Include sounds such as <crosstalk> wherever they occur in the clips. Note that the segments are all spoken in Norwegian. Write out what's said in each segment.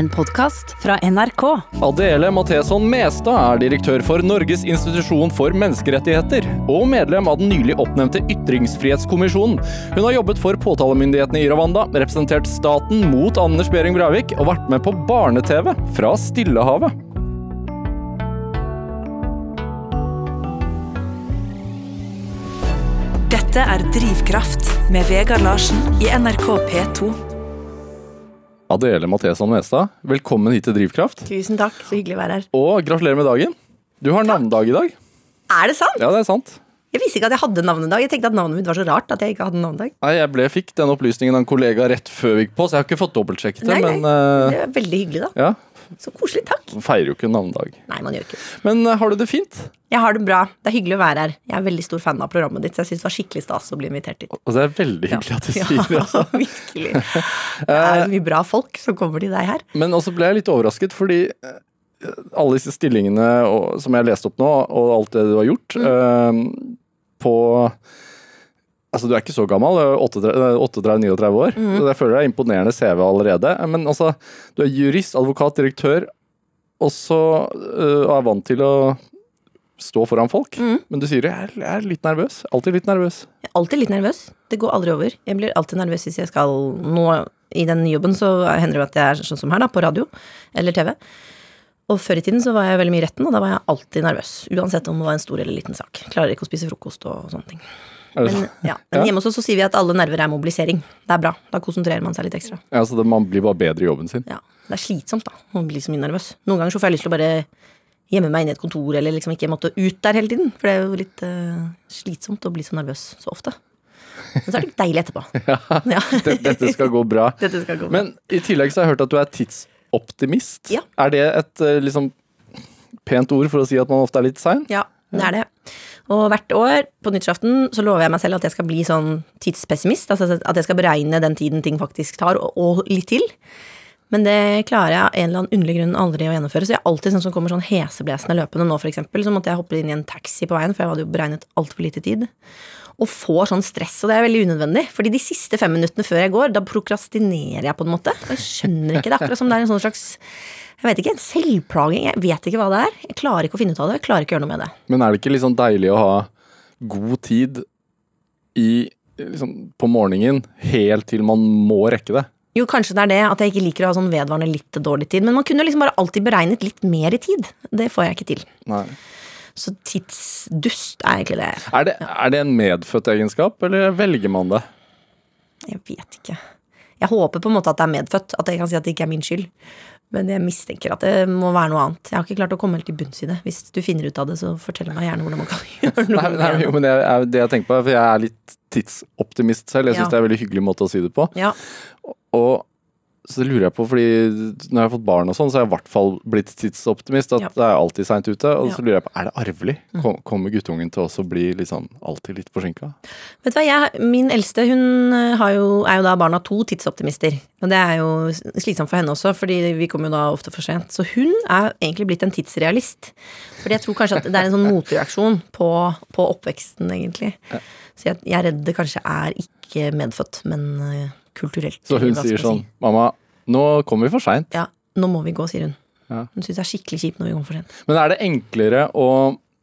En podkast fra NRK. Adele Matheson Mestad er direktør for Norges institusjon for menneskerettigheter og medlem av den nylig oppnevnte Ytringsfrihetskommisjonen. Hun har jobbet for påtalemyndighetene i Rwanda, representert staten mot Anders Behring Breivik og vært med på barne-TV fra Stillehavet. Dette er Drivkraft med Vegard Larsen i NRK P2. Adele Matheson Mestad, velkommen hit til Drivkraft. Tusen takk, så hyggelig å være her. Og gratulerer med dagen. Du har navnedag i dag. Er det sant? Ja, det er sant. Jeg visste ikke at jeg hadde navnedag. Jeg tenkte at navnet mitt var så rart at jeg ikke hadde navnedag. Nei, Jeg ble, fikk den opplysningen av en kollega rett før vi gikk på, så jeg har ikke fått dobbeltsjekket det. Nei, nei. Men uh, Det er veldig hyggelig, da. ja, Så koselig. Takk. man feirer jo ikke navnedag. Nei, man gjør ikke. Men eh, har du det fint? Jeg har det bra. Det er hyggelig å være her. Jeg er veldig stor fan av programmet ditt, så jeg syns det var skikkelig stas å bli invitert hit. Og det er veldig hyggelig at du <laughs> sier det. Ja, Altså. <laughs> virkelig. Det er mye bra folk som kommer til deg her. Men også ble jeg litt overrasket, fordi eh, alle disse stillingene og, som jeg leste opp nå, og alt det du har gjort eh, på Altså, du er ikke så gammel, du er 38-39 år, så jeg føler det er imponerende CV allerede. Men altså, du er jurist, advokat, direktør, og så uh, er vant til å stå foran folk. Men du sier jeg er, litt nervøs. Alltid litt nervøs. Jeg er alltid litt nervøs. Det går aldri over. Jeg blir alltid nervøs hvis jeg skal Nå i den jobben så hender det at jeg er sånn som her, da, på radio eller TV. Og før i tiden så var jeg veldig mye i retten, og da var jeg alltid nervøs. Uansett om det var en stor eller liten sak. Klarer ikke å spise frokost og sånne ting. <laughs> Men, ja. Men hjemme hos oss så sier vi at alle nerver er mobilisering. Det er bra. Da konsentrerer man seg litt ekstra. Ja, så det, man blir bare bedre i jobben sin. Ja. Det er slitsomt, da, Man blir så mye nervøs. Noen ganger så får jeg lyst til å bare gjemme meg inne i et kontor, eller liksom ikke måtte ut der hele tiden. For det er jo litt uh, slitsomt å bli så nervøs så ofte. Men så er det deilig etterpå. <laughs> Ja. <laughs> Dette, dette skal gå bra. Dette skal gå bra. Men i tillegg så har jeg hørt at du er tidsoptimist. Ja. Er det et eh, liksom pent ord for å si at man ofte er litt sein? Ja, det er det. Og hvert år på nyttårsaften så lover jeg meg selv at jeg skal bli sånn tidspessimist. Altså at jeg skal beregne den tiden ting faktisk tar, og, og litt til. Men det klarer jeg av en eller annen underlig grunn aldri å gjennomføre. Så jeg er alltid sånn som kommer sånn heseblesende løpende nå, eksempel. Så måtte jeg hoppe inn i en taxi på veien, for jeg hadde jo beregnet altfor lite tid. Og får sånn stress, og det er veldig unødvendig. Fordi de siste fem minuttene før jeg går, da prokrastinerer jeg på en måte. Og jeg skjønner ikke det. Akkurat som det er en sånn slags jeg vet ikke, en selvplaging. Jeg vet ikke hva det er. Jeg klarer ikke å finne ut av det. Jeg klarer ikke å gjøre noe med det. Men er det ikke litt sånn deilig å ha god tid i, liksom, på morgenen helt til man må rekke det? Jo, kanskje det er det at jeg ikke liker å ha sånn vedvarende litt dårlig tid. Men man kunne liksom bare alltid beregnet litt mer i tid. Det får jeg ikke til. Nei. Så tidsdust er egentlig det. Er det, er det en medfødt egenskap, eller velger man det? Jeg vet ikke. Jeg håper på en måte at det er medfødt. At jeg kan si at det ikke er min skyld. Men jeg mistenker at det må være noe annet. Jeg har ikke klart å komme helt til bunns i det. Hvis du finner ut av det, så fortell meg gjerne hvordan man kan <laughs> gjøre noe Nei, nei, jo, men jeg, jeg, det jeg tenker på, for jeg er litt tidsoptimist selv. Jeg syns Ja. det er en veldig hyggelig måte å si det på. Ja. Og så lurer jeg på, fordi når jeg har fått barn og sånn, så har jeg i hvert fall blitt tidsoptimist. At Ja. det er alltid seint ute. Og Ja. Mm. så lurer jeg på, er det arvelig? Kom, kommer guttungen til å bli liksom alltid litt forsinka? Vet du hva, jeg, Min eldste hun eh, har jo, er jo da barn av to tidsoptimister. Og det er jo slitsomt for henne også, fordi vi kommer jo da ofte for sent. Så hun er egentlig blitt en tidsrealist. Fordi jeg tror kanskje at det er en sånn motreaksjon på, på oppveksten, egentlig. Så jeg, jeg er redd det kanskje er ikke medfødt, men eh, kulturelt. Så hun sier sånn si. Mamma, nå kommer vi for seint. Ja, nå må vi gå, sier hun. Ja. Hun syns det er skikkelig kjipt når vi kommer for sent. Men er det enklere å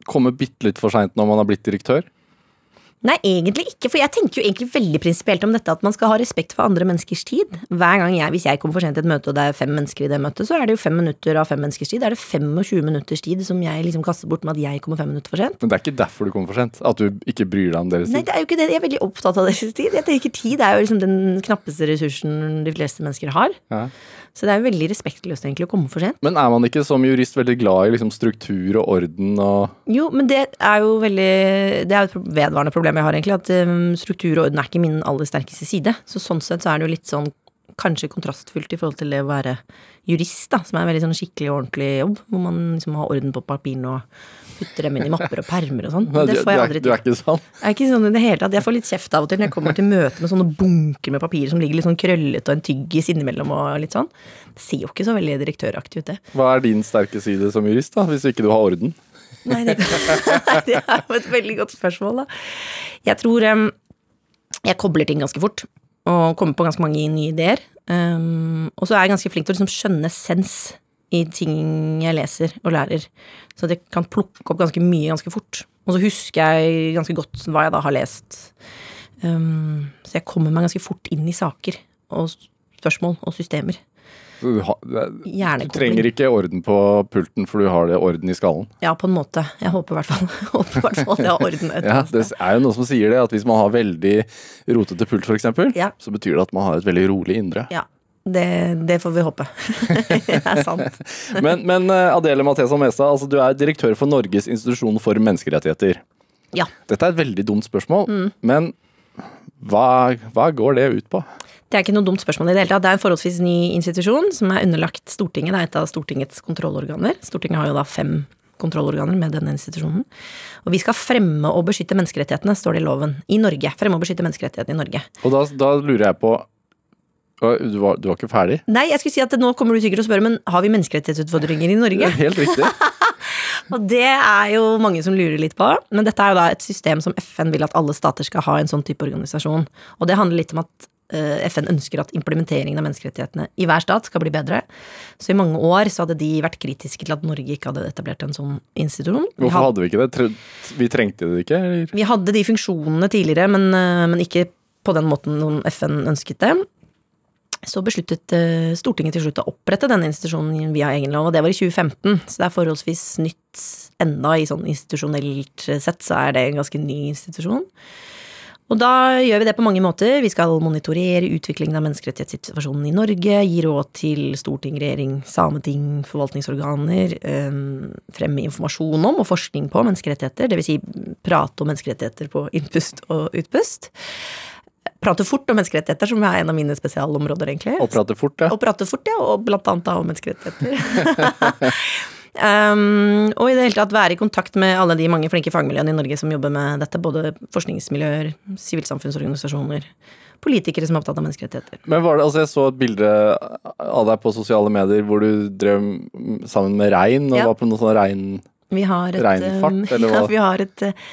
komme bitte litt for seint når man har blitt direktør? Nei, egentlig ikke, for jeg tenker jo egentlig veldig prinsipielt om dette at man skal ha respekt for andre menneskers tid. Hver gang jeg, Hvis jeg kommer for sent til et møte, og det er fem mennesker i det møtet, så er det jo fem minutter av fem menneskers tid. Da er det 25 minutters tid som jeg liksom kaster bort med at jeg kommer fem minutter for sent. Men det er ikke derfor du kommer for sent. At du ikke bryr deg om deres tid? Nei, det er jo ikke det. Jeg er veldig opptatt av deres tid. Jeg tenker Tid er jo liksom den knappeste ressursen de fleste mennesker har. Ja. Så det er jo veldig respektløst egentlig å komme for sent. Men er man ikke som jurist veldig glad i liksom struktur og orden og Jo, men det er jo veldig Det er jo et vedvarende problem jeg har, egentlig. At um, struktur og orden er ikke min aller sterkeste side. Så sånn sett så er det jo litt sånn kanskje kontrastfullt i forhold til det å være jurist, da, som er en veldig sånn skikkelig og ordentlig jobb. Hvor man liksom har orden på papirene og putter dem inn i mapper og permer og sånn. Det får jeg aldri er, du er ikke sånn? Jeg er ikke sånn i det hele tatt. Jeg får litt kjeft av og til når jeg kommer til møte med sånne bunker med papirer som ligger litt sånn krøllete og en tyggis innimellom og litt sånn. Det ser jo ikke så veldig direktøraktig ut, det. Hva er din sterke side som jurist, da, hvis ikke du har orden? Nei, det, <laughs> det er jo et veldig godt spørsmål, da. Jeg tror um, jeg kobler ting ganske fort. og kommer på ganske mange nye ideer. Um, og så er jeg ganske flink til å liksom skjønne sens i ting jeg leser og lærer. Så jeg kan plukke opp ganske mye ganske fort. Og så husker jeg ganske godt hva jeg da har lest. Um, så jeg kommer meg ganske fort inn i saker og spørsmål og systemer. Du, ha, du trenger ikke orden på pulten, for du har det orden i skallen. Ja, på en måte. Jeg håper i hvert fall, <laughs> håper i hvert fall at jeg har orden. <laughs> Ja, Det er jo noe som sier det, at hvis man har veldig rotete pult f.eks., Ja. så betyr det at man har et veldig rolig indre. Ja, det, det får vi håpe. <laughs> det er sant. <laughs> Men, men eh, Adele Mathesa Mestad, altså, du er direktør for Norges institusjon for menneskerettigheter. Ja. Dette er et veldig dumt spørsmål, Mm. men hva, hva går det ut på? Det er ikke noe dumt spørsmål i det hele tatt. Det er en forholdsvis ny institusjon som er underlagt Stortinget. Det er et av Stortingets kontrollorganer. Stortinget har jo da fem kontrollorganer med denne institusjonen. Og vi skal fremme og beskytte menneskerettighetene, står det i loven. I Norge. Fremme og beskytte menneskerettighetene i Norge. Og da, da lurer jeg på du var, du var ikke ferdig? Nei, jeg skulle si at nå kommer du sikkert og spør, men har vi menneskerettighetsutfordringer i Norge? <laughs> Helt riktig. <laughs> Og det er jo mange som lurer litt på. Men dette er jo da et system som FN vil at alle stater skal ha en sånn type organisasjon. Og det handler litt om at eh, FN ønsker at implementeringen av menneskerettighetene i hver stat skal bli bedre. Så i mange år så hadde de vært kritiske til at Norge ikke hadde etablert en sånn institusjon. Hvorfor had- hadde vi ikke det? Vi trengte det ikke? Eller? vi hadde de funksjonene tidligere, men, eh, men ikke på den måten FN ønsket det. Så besluttet eh, Stortinget til slutt å opprette denne institusjonen via egen lov, og det var i 2015. Så det er forholdsvis nytt enda i sånn institusjonelt sett, så er det en ganske ny institusjon. Og da gjør vi det på mange måter. Vi skal monitorere utviklingen av menneskerettighetssituasjonen i Norge, gi råd til storting, regjering, sameting, forvaltningsorganer, eh, fremme informasjon om og forskning på menneskerettigheter, dvs. Si prate om menneskerettigheter på innpust og utpust. Prate fort om menneskerettigheter, som er en av mine spesialområder, egentlig. Og prate fort, ja. Og prate fort, ja, og blant annet da om menneskerettigheter. <laughs> um, og i det hele tatt være i kontakt med alle de mange flinke fagmiljøene i Norge som jobber med dette, både forskningsmiljøer, sivilsamfunnsorganisasjoner, politikere som er opptatt av menneskerettigheter. Men var det, altså Jeg så et bilde av deg på sosiale medier hvor du drev sammen med rein, og Ja. var på noe sånn rein... Vi har et, Reinfart, eller <laughs> hva? Ja, vi har et uh,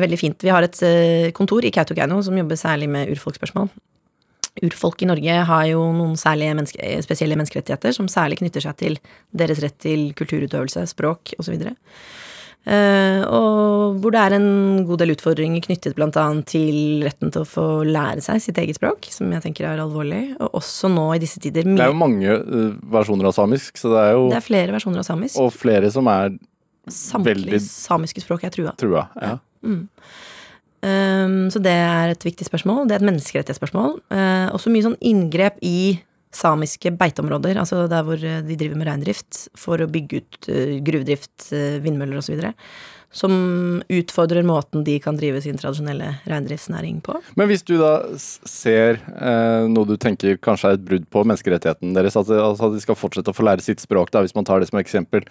Veldig fint. Vi har et uh, kontor i Kautokeino som jobber særlig med urfolksspørsmål. Urfolk i Norge har jo noen særlige menneske, spesielle menneskerettigheter som særlig knytter seg til deres rett til kulturutøvelse, språk osv. Uh, og hvor det er en god del utfordringer knyttet bl.a. til retten til å få lære seg sitt eget språk, som jeg tenker er alvorlig. Og også nå i disse tider Det er jo mange versjoner av samisk, så det er jo Det er flere versjoner av samisk. Og flere som er Samtlige veldig- samiske språk er trua. trua. Ja. Um, så det er et viktig spørsmål. Det er et menneskerettighetsspørsmål. Uh, også mye sånn inngrep i samiske beiteområder, altså der hvor uh, de driver med reindrift, for å bygge ut uh, gruvedrift, uh, vindmøller osv. Som utfordrer måten de kan drive sin tradisjonelle reindriftsnæring på. Men hvis du da ser eh, noe du tenker kanskje er et brudd på menneskerettigheten deres, at, altså at de skal fortsette å få lære sitt språk, da, hvis man tar det som eksempel,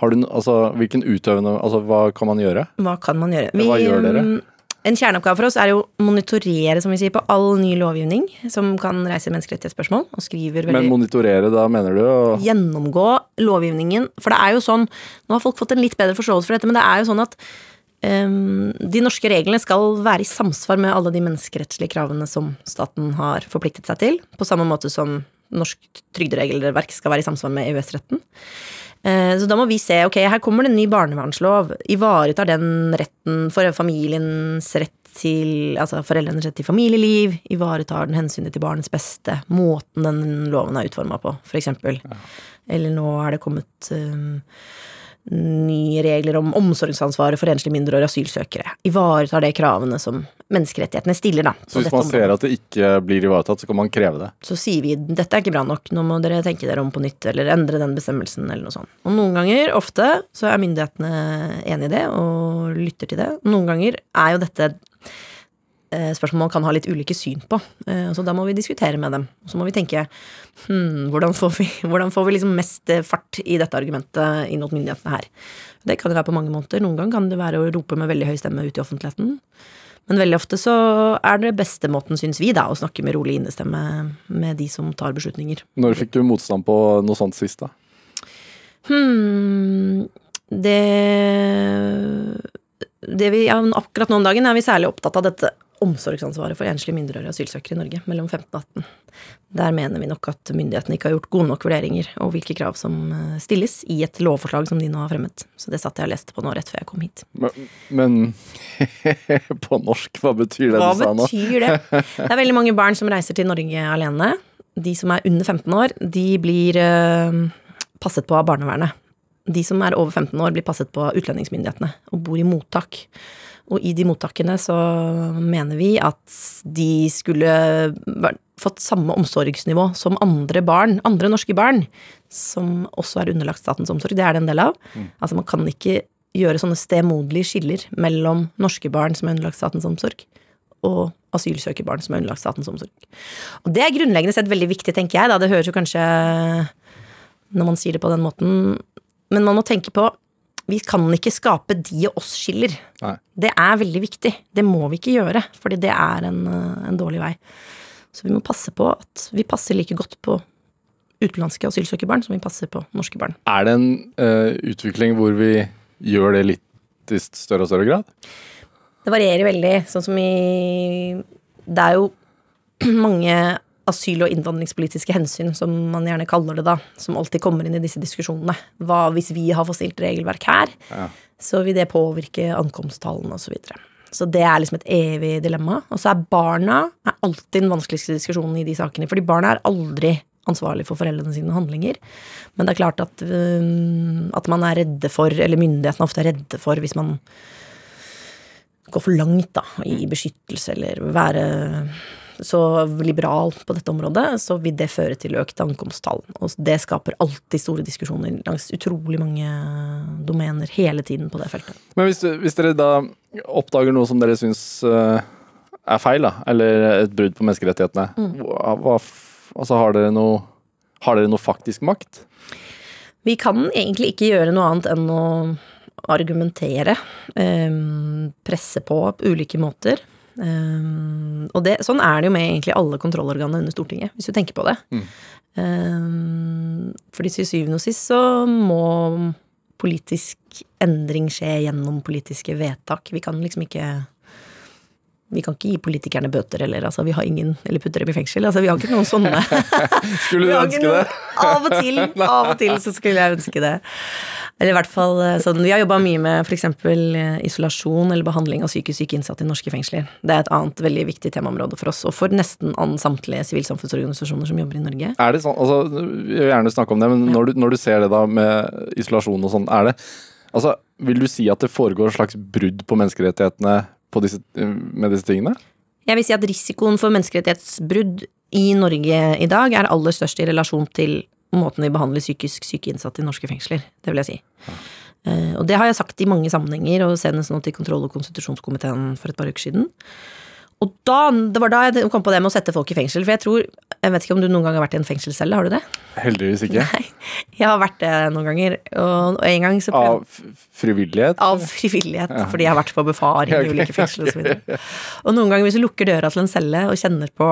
har du, altså, hvilken utøvende altså, Hva kan man gjøre? Hva kan man gjøre? Hva gjør dere? um, En kjerneoppgave for oss er jo å monitorere, som vi sier, på all ny lovgivning som kan reise menneskerettighetsspørsmål, og skriver veldig Men monitorere, da mener du? Og, gjennomgå lovgivningen. For det er jo sånn Nå har folk fått en litt bedre forståelse for dette, men det er jo sånn at um, de norske reglene skal være i samsvar med alle de menneskerettslige kravene som staten har forpliktet seg til, på samme måte som norsk trygderegelverk skal være i samsvar med EØS-retten. Eh, Så da må vi se, ok, her kommer det en ny barnevernslov. Ivaretar den retten for familiens rett til Altså foreldrenes rett til familieliv? Ivaretar den hensynet til barnets beste? Måten den loven er utforma på, for eksempel. Eller nå er det kommet um, nye regler om omsorgsansvaret for enslige mindreårige asylsøkere. Ivaretar det kravene som menneskerettighetene stiller, da. så hvis man området ser at det ikke blir ivaretatt, så kan man kreve det? så sier vi dette er ikke bra nok, nå må dere tenke dere om på nytt, eller endre den bestemmelsen, eller noe sånt. Og noen ganger, ofte, så er myndighetene enig i det og lytter til det. Noen ganger er jo dette spørsmål man kan ha litt ulike syn på, eh, så da må vi diskutere med dem. Så må vi tenke hm, hvordan får vi, <laughs> hvordan får vi liksom mest eh, fart i dette argumentet inn mot myndighetene her. Det kan det være på mange måter. Noen ganger kan det være å rope med veldig høy stemme ut i offentligheten. Men veldig ofte så er det beste måten, syns vi, da, å snakke med rolig innestemme med de som tar beslutninger. Når fikk du motstand på noe sånt sist, da? Hmm, det det vi, ja, Akkurat nå om dagen er vi særlig opptatt av dette omsorgsansvaret for enslige mindreårige asylsøkere i Norge mellom 15 og 18. Der mener vi nok at myndighetene ikke har gjort gode nok vurderinger og hvilke krav som eh, stilles i et lovforslag som de nå har fremmet. Så det satt jeg og leste på nå rett før jeg kom hit. Men, men <laughs> på norsk, hva betyr det Hva du sa nå? Hva betyr det? Det er veldig mange barn som reiser til Norge alene. De som er under 15 år, de blir eh, passet på av barnevernet. De som er over 15 år, blir passet på av utlendingsmyndighetene og bor i mottak. Og i de mottakene så mener vi at de skulle fått samme omsorgsnivå som andre barn, andre norske barn, som også er underlagt statens omsorg. Det er det en del av. Altså man kan ikke gjøre sånne stemoderlige skiller mellom norske barn som er underlagt statens omsorg, og asylsøkerbarn som er underlagt statens omsorg. Og det er grunnleggende sett veldig viktig, tenker jeg. Da. Det høres jo kanskje når man sier det på den måten, men man må tenke på vi kan ikke skape de og oss-skiller. Det er veldig viktig. Det må vi ikke gjøre, fordi det er en, eh, en dårlig vei. Så vi må passe på at vi passer like godt på utenlandske asylsøkerbarn som vi passer på norske barn. Er det en uh, utvikling hvor vi gjør det litt i større og større grad? Det varierer veldig, sånn som i Det er jo <clears throat> mange asyl- og innvandringspolitiske hensyn, som man gjerne kaller det da, som alltid kommer inn i disse diskusjonene. Hva hvis vi har forstilt regelverk her, Ja. så vil det påvirke ankomsttallene osv. Så, videre. så det er liksom et evig dilemma. Og så er barna er alltid den vanskeligste diskusjonen i de sakene, fordi barna er aldri ansvarlig for foreldrene sine handlinger. Men det er klart at, um, at man er redde for, eller myndighetene ofte er redde for, hvis man går for langt da, i beskyttelse eller være så liberal på dette området, så vil det føre til økte ankomsttall. Og det skaper alltid store diskusjoner langs utrolig mange domener hele tiden på det feltet. Men hvis, hvis dere da oppdager noe som dere syns eh, er feil, da, eller et brudd på menneskerettighetene, mm. hva, altså har dere noe har dere noe faktisk makt? Vi kan egentlig ikke gjøre noe annet enn å argumentere, ehm, presse på på ulike måter. Ehm, og det, sånn er det jo med egentlig alle kontrollorganene under Stortinget, hvis du tenker på det. Um, fordi til syvende og sist så må politisk endring skje gjennom politiske vedtak. Vi kan liksom ikke vi kan ikke gi politikerne bøter eller altså, vi har ingen, eller putte dem i fengsel. Altså, vi har ikke noen sånne. <laughs> Skulle du ønske noen, det? Av og til, av og til så skulle jeg ønske det. Eller i hvert fall eh, sånn, Vi har jobba mye med f.eks. isolasjon eller behandling av psykisk syke innsatte i norske fengsler. Det er et annet veldig viktig temaområde for oss, og for nesten samtlige sivilsamfunnsorganisasjoner som jobber i Norge. Er det sånn, altså, Jeg vil gjerne snakke om det, men når du, når du ser det da med isolasjon og sånn, er det altså, Vil du si at det foregår et slags brudd på menneskerettighetene på disse, med disse tingene? Jeg vil si at risikoen for menneskerettighetsbrudd i Norge i dag er aller størst i relasjon til måten vi behandler psykisk syke innsatte i norske fengsler. Det vil jeg si. Eh, Og det har jeg sagt i mange sammenhenger, og senest nå til kontroll- og konstitusjonskomiteen for et par uker siden. Og da, det var da jeg kom på det med å sette folk i fengsel, for jeg tror Jeg vet ikke om du noen gang har vært i en fengselscelle, har du det? Heldigvis ikke. Nei. Jeg har vært det noen ganger, og og en gang så prøv... Av frivillighet? av frivillighet, fordi jeg har vært på befaring i ulike fengsler osv. Og, og noen ganger hvis du lukker døra til en celle og kjenner på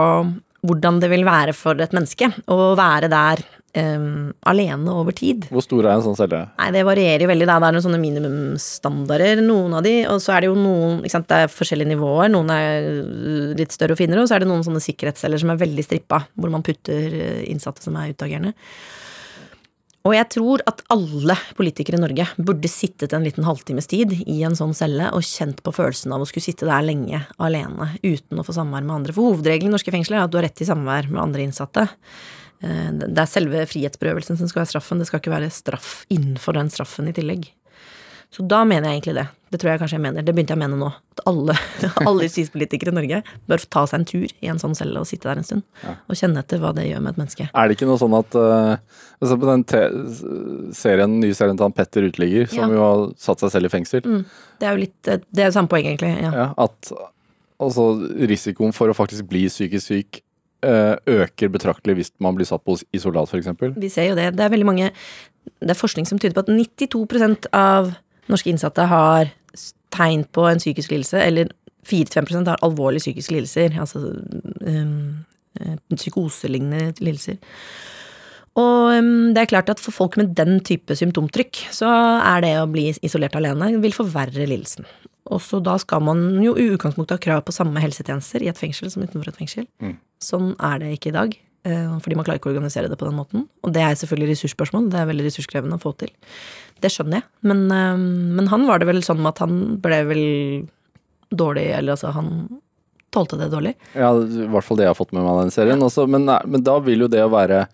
hvordan det vil være for et menneske å være der em, alene over tid Hvor stor er en sånn celle? Nei, det varierer jo veldig. Da. Det er noen sånne minimumsstandarder, noen av de. Og så er det jo noen ikke sant, Det er forskjellige nivåer. Noen er øh, litt større og finere, og så er det noen sånne sikkerhetsceller som er veldig strippa, hvor man putter øh, innsatte som er utagerende. Og jeg tror at alle politikere i Norge burde sittet en liten halvtimes tid i en sånn celle og kjent på følelsen av å skulle sitte der lenge alene uten å få samvær med andre. For hovedregelen i norske fengsler er at du har rett til samvær med andre innsatte. Eh, Det er selve frihetsberøvelsen som skal være straffen, det skal ikke være straff innenfor den straffen i tillegg. Så da mener jeg egentlig det. Det tror jeg kanskje jeg mener. Det begynte jeg å mene nå. At alle, <laughs> alle justispolitikere i Norge bør ta seg en tur i en sånn celle og sitte der en stund. Og kjenne etter hva det gjør med et menneske. Er det ikke noe sånn at uh, altså på den serien, nye serien til han Petter Uteligger, som Ja. jo har satt seg selv i fengsel, Det er jo litt Det er jo samme poeng, egentlig. Ja. ja, at altså, risikoen for å faktisk bli psykisk syk eh, øker betraktelig hvis man blir satt på isolat, f.eks. Vi ser jo det. Det er veldig mange Det er forskning som tyder på at 92% av norske innsatte har tegn på en psykisk lidelse, eller 4-5 har alvorlige psykiske lidelser, altså um, eh, psykoselignende lidelser. Og um, det er klart at for folk med den type symptomtrykk, så er det å bli isolert alene vil forverre lidelsen. Og så da skal man jo i utgangspunktet ha krav på samme helsetjenester i et fengsel som utenfor et fengsel. Sånn er det ikke i dag. eh, Fordi man klarer ikke å organisere det på den måten. Og det er selvfølgelig ressursspørsmål. Det er veldig ressurskrevende å få til. Det skjønner jeg. Men, eh, men han var det vel sånn med at han ble vel dårlig, eller altså han tålte det dårlig. Ja, i hvert fall det jeg har fått med meg av den serien. Også, men, men da vil jo det å være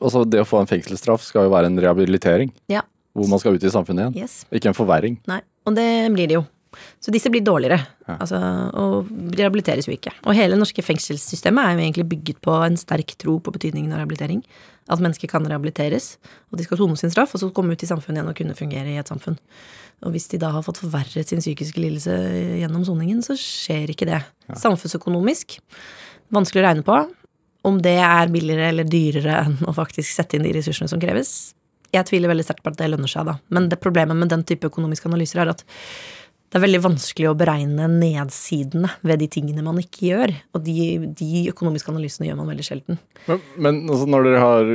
Altså det å få en fengselsstraff skal jo være en rehabilitering. Ja. Hvor man skal ut i samfunnet igjen. Yes. Ikke en forverring. Nei, og det blir det jo. Så disse blir dårligere. Altså, og rehabiliteres jo ikke. Og hele det norske fengselssystemet er jo egentlig bygget på en sterk tro på betydningen av rehabilitering. At mennesker kan rehabiliteres, og de skal sone sin straff, og så komme ut i samfunnet igjen og kunne fungere i et samfunn. Og hvis de da har fått forverret sin psykiske lidelse gjennom soningen, så skjer ikke det. Samfunnsøkonomisk vanskelig å regne på. Om det er billigere eller dyrere enn å faktisk sette inn de ressursene som kreves, jeg tviler veldig sterkt på at det lønner seg, da. Men det problemet med den type økonomiske analyser er at det er veldig vanskelig å beregne nedsidene ved de tingene man ikke gjør. Og de, de økonomiske analysene gjør man veldig sjelden. Men, men altså, når dere har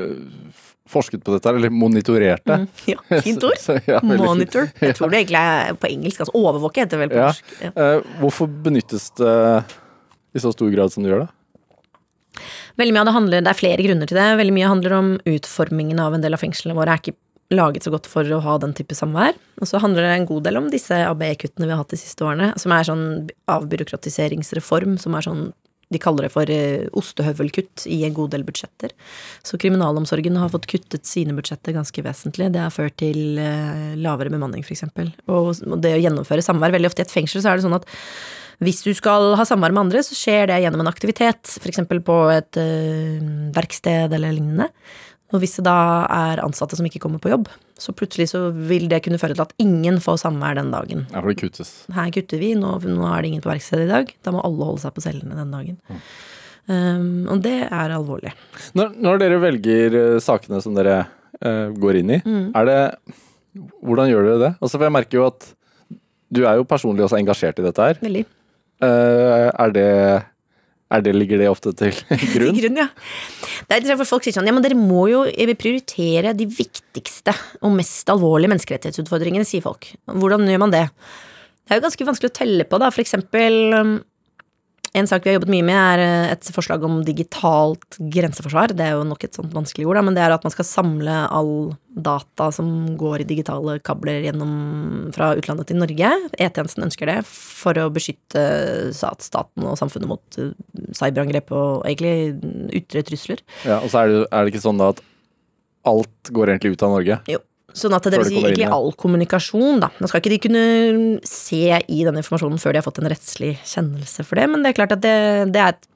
øh, forsket på dette, eller monitorert det <laughs> Ja, fint ord. <laughs> så- ja. Monitor. <laughs> Jeg tror det egentlig er på engelsk. Altså overvåke heter det vel på norsk. Ja. Eh, hvorfor benyttes det i så stor grad som det gjør det? Veldig mye av det handler, det er flere grunner til det. Veldig mye handler om utformingen av en del av fengslene våre er ikke laget så godt for å ha den type samvær. Og så handler det en god del om disse ABE-kuttene vi har hatt de siste årene, som er sånn avbyråkratiseringsreform, som er sånn de kaller det for eh, ostehøvelkutt i en god del budsjetter. Så kriminalomsorgen har fått kuttet sine budsjetter ganske vesentlig. Det har ført til eh, lavere bemanning, f.eks. Og, og det å gjennomføre samvær Veldig ofte i et fengsel så er det sånn at hvis du skal ha samvær med andre, så skjer det gjennom en aktivitet, f.eks. på et øh, verksted eller lignende. Og hvis det da er ansatte som ikke kommer på jobb, så plutselig så vil det kunne føre til at ingen får samvær den dagen. Ja, for det kuttes. Her kutter vi, nå, nå er det ingen på verkstedet i dag. Da må alle holde seg på cellene den dagen. Um, og det er alvorlig. Når, når dere velger eh, sakene som dere uh, går inn i, Mm. er det Hvordan gjør dere det? Altså, for jeg merker jo at du er jo personlig også engasjert i dette her. Veldig. Eh, er det er det, Ligger det ofte til <laughs> grunn? Til grunn, ja. Det er for folk sier sånn, ja, men dere må jo prioritere de viktigste og mest alvorlige menneskerettighetsutfordringene, sier folk. Hvordan gjør man det? Det er jo ganske vanskelig å telle på, da. For eksempel um, en sak vi har jobbet mye med, er eh, et forslag om digitalt grenseforsvar. Det er jo nok et sånt vanskelig ord, da, men det er at man skal samle all data som går i digitale kabler gjennom fra utlandet til Norge. E-tjenesten ønsker det for å beskytte staten og samfunnet mot eh, cyberangrep og egentlig ytre trusler. Ja, og så er det, er det ikke sånn da at alt går egentlig ut av Norge? Jo. Sånn at det vil si egentlig all kommunikasjon, da. Nå skal ikke de kunne se i den informasjonen før de har fått en rettslig kjennelse for det, men det er klart at det, det er et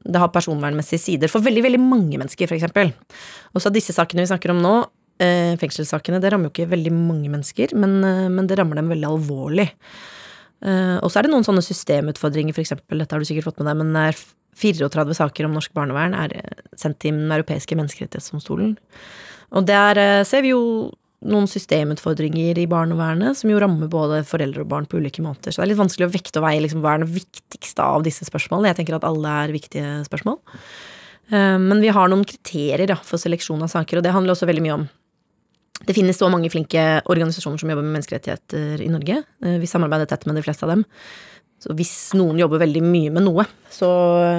det har personvernmessige sider for veldig veldig mange mennesker, f.eks. Og så disse sakene vi snakker om nå, eh, fengselssakene, det rammer jo ikke veldig mange mennesker, men, eh, men det rammer dem veldig alvorlig. Eh, og så er det noen sånne systemutfordringer, f.eks. Dette har du sikkert fått med deg, men det er 34 saker om norsk barnevern er sendt til Den europeiske menneskerettighetsdomstolen. Og der ser vi jo noen systemutfordringer i barnevernet som jo rammer både foreldre og barn på ulike måter. Så det er litt vanskelig å vekte og veie liksom, hva er det viktigste av disse spørsmålene. Jeg tenker at alle er viktige spørsmål. Eh, Men vi har noen kriterier da, for seleksjon av saker, og det handler også veldig mye om det finnes så mange flinke organisasjoner som jobber med menneskerettigheter i Norge. Eh, Vi samarbeider tett med de fleste av dem. Så hvis noen jobber veldig mye med noe, så,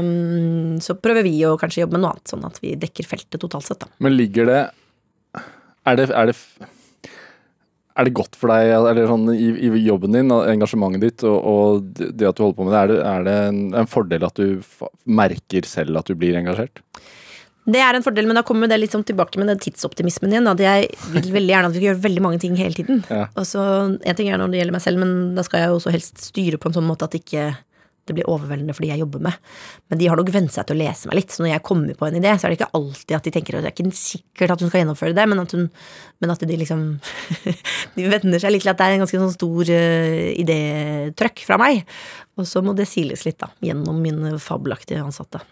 mm, så prøver vi å kanskje jobbe med noe annet, sånn at vi dekker feltet totalt sett, da. Men ligger det Er det, er det, er det godt for deg eller sånn, i, i jobben din, engasjementet ditt og, og det at du holder på med det, er det, er det en, en fordel at du merker selv at du blir engasjert? Det er en fordel, men da kommer det litt sånn tilbake med den tidsoptimismen igjen. At jeg vil veldig gjerne at vi gjøre veldig mange ting hele tiden. Ja. Og så, En ting er når det gjelder meg selv, men da skal jeg jo også helst styre på en sånn måte at ikke det blir overveldende for de jeg jobber med. Men de har nok vent seg til å lese meg litt. Så når jeg kommer på en idé, så er det ikke alltid at de tenker at det er ikke sikkert at hun skal gjennomføre det, men at, hun, men at de liksom <laughs> De venner seg litt til at det er en ganske sånn stor uh, idétrøkk fra meg. Og så må det siles litt, da. Gjennom mine fabelaktige ansatte. <laughs>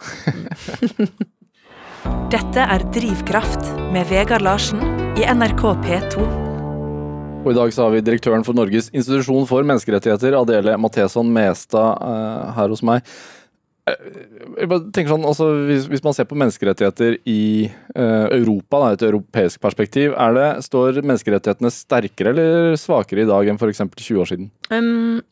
Dette er Drivkraft med Vegard Larsen i NRK P2. Og i dag så har vi direktøren for Norges institusjon for menneskerettigheter, Adele Matheson Mestad, eh, her hos meg. jeg bare tenker sånn, altså, hvis, hvis man ser på menneskerettigheter i uh, Europa, da, et europeisk perspektiv, er det, står menneskerettighetene sterkere eller svakere i dag enn f.eks. 20 år siden? Um,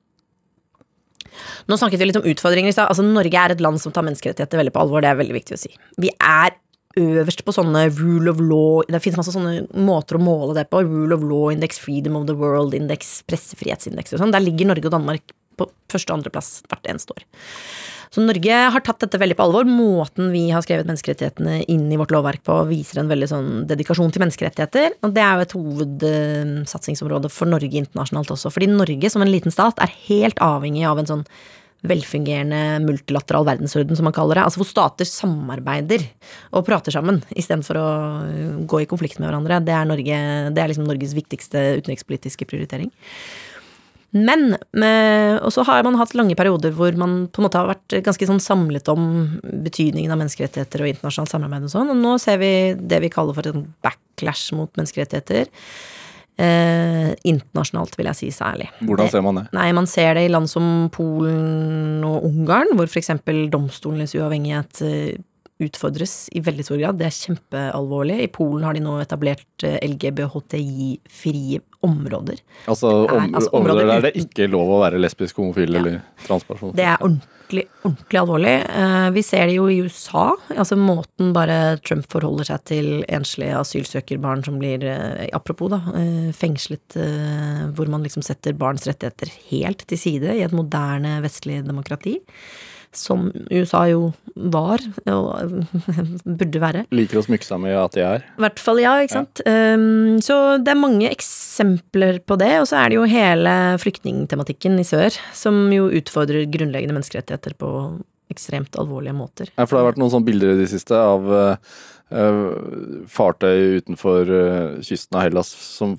nå snakket vi litt om utfordringer i stad. Altså, Norge er et land som tar menneskerettigheter veldig på alvor. Det er veldig viktig å si. Vi er øverst på sånne rule of law Det finnes masse sånne måter å måle det på. Rule of law index, freedom of the world index, pressefrihetsindeks og sånn. Der ligger Norge og Danmark på første og andreplass hvert eneste år. Så Norge har tatt dette veldig på alvor. Måten vi har skrevet menneskerettighetene inn i vårt lovverk på, viser en veldig sånn dedikasjon til menneskerettigheter. Og det er jo et hovedsatsingsområde for Norge internasjonalt også. Fordi Norge som en liten stat er helt avhengig av en sånn velfungerende multilateral verdensorden, som man kaller det. Altså hvor stater samarbeider og prater sammen istedenfor å gå i konflikt med hverandre. Det er, Norge, det er liksom Norges viktigste utenrikspolitiske prioritering. Men Og så har man hatt lange perioder hvor man på en måte har vært ganske sånn samlet om betydningen av menneskerettigheter og internasjonalt samarbeid og sånn. Og nå ser vi det vi kaller for en backlash mot menneskerettigheter. Eh, internasjonalt, vil jeg si særlig. Hvordan ser man det? Nei, Man ser det i land som Polen og Ungarn, hvor f.eks. domstolenes uavhengighet eh, utfordres i veldig stor grad. Det er kjempealvorlig. I Polen har de nå etablert eh, LGBHTI-frie områder. Altså, er, altså områder, områder der det ikke er lov å være lesbisk, homofil Ja. eller transperson? Det er ordentlig, ordentlig alvorlig. Eh, Vi ser det jo i USA. Altså måten bare Trump forholder seg til enslige asylsøkerbarn som blir, eh, apropos da, fengslet, hvor man liksom setter barns rettigheter helt til side i et moderne vestlig demokrati. Som USA jo var, og <laughs> burde være. Liker å smykke seg med at de er. I hvert fall, ja. ikke sant. Um, så det er mange eksempler på det. Og så er det jo hele flyktningtematikken i sør, som jo utfordrer grunnleggende menneskerettigheter på ekstremt alvorlige måter. Ja, for det har vært noen sånne bilder i det siste av eh, fartøy utenfor uh, kysten av Hellas som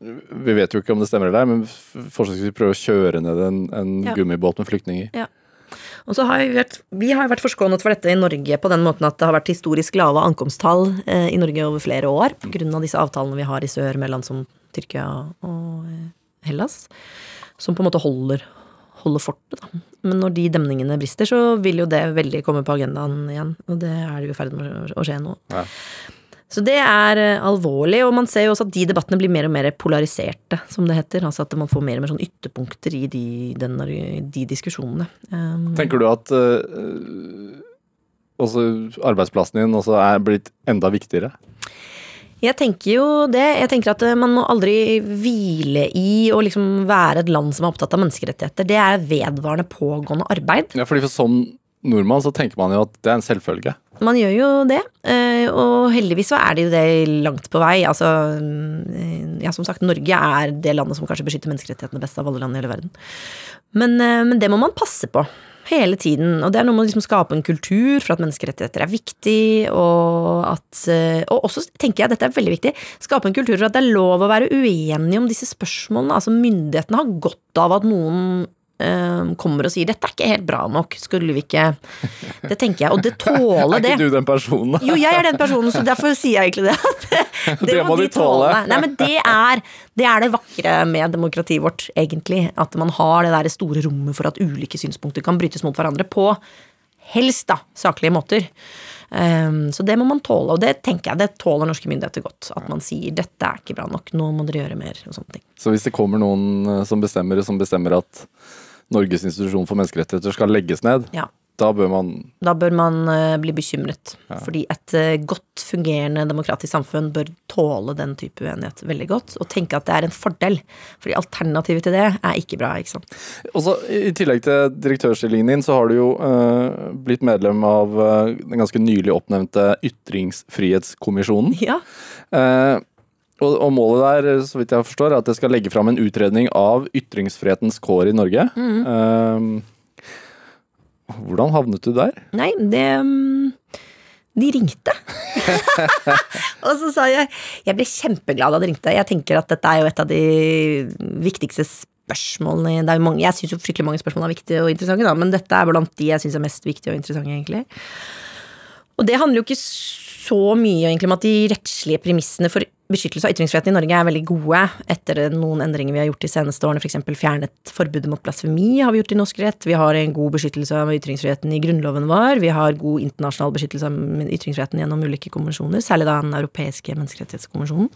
Vi vet jo ikke om det stemmer eller ei, men f- forsøksvis prøver å kjøre ned en, en Ja. gummibåt med flyktninger. Og så har vi vært, vi har vært forskånet for dette i Norge på den måten at det har vært historisk lave ankomsttall eh, i Norge over flere år pga. disse avtalene vi har i sør med land som Tyrkia og eh, Hellas, som på en måte holder, holder fortet. Da. Men når de demningene brister, så vil jo det veldig komme på agendaen igjen. Og det er det jo i ferd med å- skje nå. Ja. Så det er eh, alvorlig, og man ser jo også at de debattene blir mer og mer polariserte, som det heter. Altså at man får mer og mer sånn ytterpunkter i de, den, de diskusjonene. Um, Tenker du at uh, også arbeidsplassen din også er blitt enda viktigere? Jeg tenker jo det. Jeg tenker at man må aldri hvile i å liksom være et land som er opptatt av menneskerettigheter. Det er vedvarende pågående arbeid. Ja, fordi for Som nordmann så tenker man jo at det er en selvfølge. Man gjør jo det, eh, og heldigvis så er det jo det langt på vei. Altså, mm, ja, som sagt, Norge er det landet som kanskje beskytter menneskerettighetene best av alle land i hele verden. Men, eh, men det må man passe på. Hele tiden. Og det er noe med å liksom skape en kultur for at menneskerettigheter er viktig, og at eh, Og også tenker jeg, dette er veldig viktig, skape en kultur for at det er lov å være uenig om disse spørsmålene. Altså myndighetene har godt av at noen kommer og sier 'dette er ikke helt bra nok', skulle vi ikke Det tenker jeg, og det tåler det. <laughs> Er ikke du den personen? Jo, jeg er den personen, så derfor sier jeg egentlig det. <laughs> <laughs> Det, må de tåle. Nei, men det er, det er det vakre med demokratiet vårt, egentlig. At man har det der store rommet for at ulike synspunkter kan brytes mot hverandre på helst da, saklige måter. Um, så det må man tåle, og det tenker jeg, det tåler norske myndigheter godt. At man sier 'dette er ikke bra nok, nå må dere gjøre mer', og sånne ting. Så hvis det kommer noen eh, som bestemmer, som bestemmer at Norges institusjon for menneskerettigheter skal legges ned, Ja. da bør man Da bør man uh, bli bekymret. Fordi et uh, godt fungerende demokratisk samfunn bør tåle den type uenighet veldig godt. Og tenke at det er en fordel. Fordi alternativet til det er ikke bra. ikke sant? Og så I tillegg til direktørstillingen din, så har du jo uh, blitt medlem av den ganske nylig oppnevnte Ytringsfrihetskommisjonen. Ja. Eh, og, og målet der, så vidt jeg forstår, er at det skal legge fram en utredning av ytringsfrihetens kår i Norge. Eh, hvordan havnet du der? Nei, det um, De ringte. <laughs> og så sa jeg Jeg ble kjempeglad da de ringte. Jeg tenker at dette er jo et av de viktigste spørsmålene. Det er jo mange, jeg syns jo fryktelig mange spørsmål er viktige og interessante, da, men dette er blant de jeg syns er mest viktige og interessante, egentlig. Og det handler jo ikke så mye egentlig om at de rettslige premissene for beskyttelse av ytringsfriheten i Norge er veldig gode etter noen endringer vi har gjort de seneste årene, f.eks. fjernet forbudet mot blasfemi har vi gjort i norsk rett. Vi har en god beskyttelse av ytringsfriheten i grunnloven vår. Vi har god internasjonal beskyttelse av ytringsfriheten gjennom ulike konvensjoner, særlig da den europeiske menneskerettighetskonvensjonen.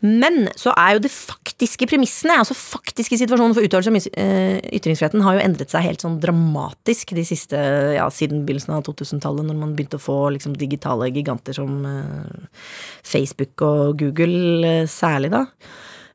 Men så er jo det faktiske premissene, altså faktiske situasjonen for utøvelse av eh, ytringsfriheten, har jo endret seg helt sånn dramatisk de siste, ja, siden begynnelsen av 2000-tallet, når man begynte å få liksom digitale giganter som eh, Facebook og Google, eh, særlig da.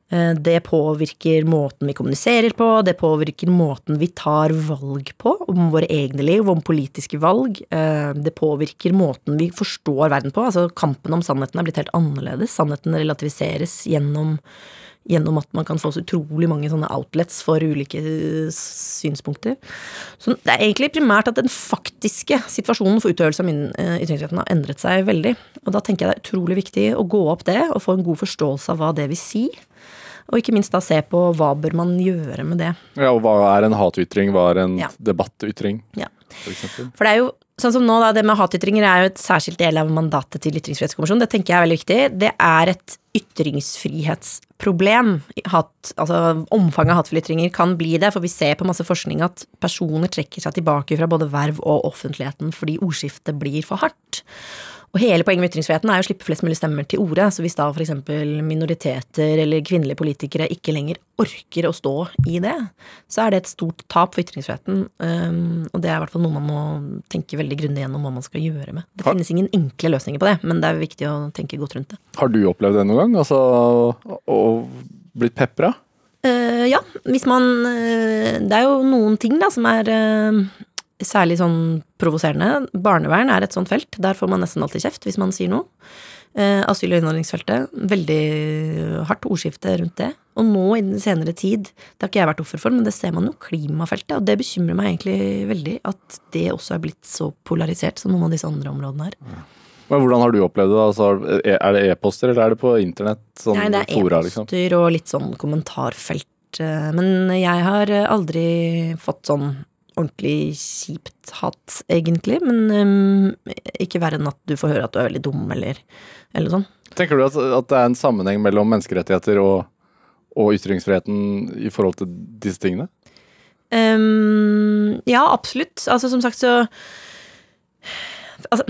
Eh, det påvirker måten vi kommuniserer på, det påvirker måten vi tar valg på, om våre egne liv, om politiske valg. Eh, det påvirker måten vi forstår verden på. Altså kampen om sannheten er blitt helt annerledes. Sannheten relativiseres gjennom, gjennom at man kan få så utrolig mange sånne outlets for ulike synspunkter. Så det er egentlig primært at den faktiske situasjonen for utøvelse av eh, ytringsretten har endret seg veldig. Og da tenker jeg det er utrolig viktig å gå opp det og få en god forståelse av hva det vil si. Og ikke minst da se på hva bør man gjøre med det. Ja, Og hva er en hatytring, hva er en Ja. debattytring, Ja. for eksempel? For det er jo sånn som nå, da, det med hatytringer er jo et særskilt del av mandatet til Ytringsfrihetskommisjonen. Det tenker jeg er veldig viktig. Det er et ytringsfrihetsproblem. Hat, altså Omfanget av hatefulle ytringer kan bli det, for vi ser på masse forskning at personer trekker seg tilbake fra både verv og offentligheten fordi ordskiftet blir for hardt. Og hele poenget med ytringsfriheten er jo å slippe flest mulig stemmer til orde. Så hvis da f.eks. minoriteter eller kvinnelige politikere ikke lenger orker å stå i det, så er det et stort tap for ytringsfriheten. Um, og det er i hvert fall noe man må tenke veldig grundig gjennom hva man skal gjøre med. Det finnes ingen enkle løsninger på det, men det er viktig å tenke godt rundt det. Har du opplevd det noen gang? Altså, å blitt pepra? Eh, ja, hvis man eh, Det er jo noen ting da som er eh, særlig sånn provoserende. Barnevern er et sånt felt. Der får man nesten alltid kjeft hvis man sier noe. Eh, asyl- og innvandringsfeltet. Veldig hardt ordskifte rundt det. Og nå i den senere tid, det har ikke jeg vært offer for, men det ser man jo klimafeltet. Og det bekymrer meg egentlig veldig at det også er blitt så polarisert som noen av disse andre områdene her. Men hvordan har du opplevd det? Altså, er det e-poster, eller er det på internett? Sånn Nei, det er liksom? e-poster og litt sånn kommentarfelt. eh, Men jeg har aldri fått sånn ordentlig kjipt hat, egentlig. Men um, ikke verre enn at du får høre at du er veldig dum, eller, eller sånn. Tenker du at, at det er en sammenheng mellom menneskerettigheter og, og ytringsfriheten i forhold til disse tingene? Um, ja, absolutt. Altså, som sagt, så Altså,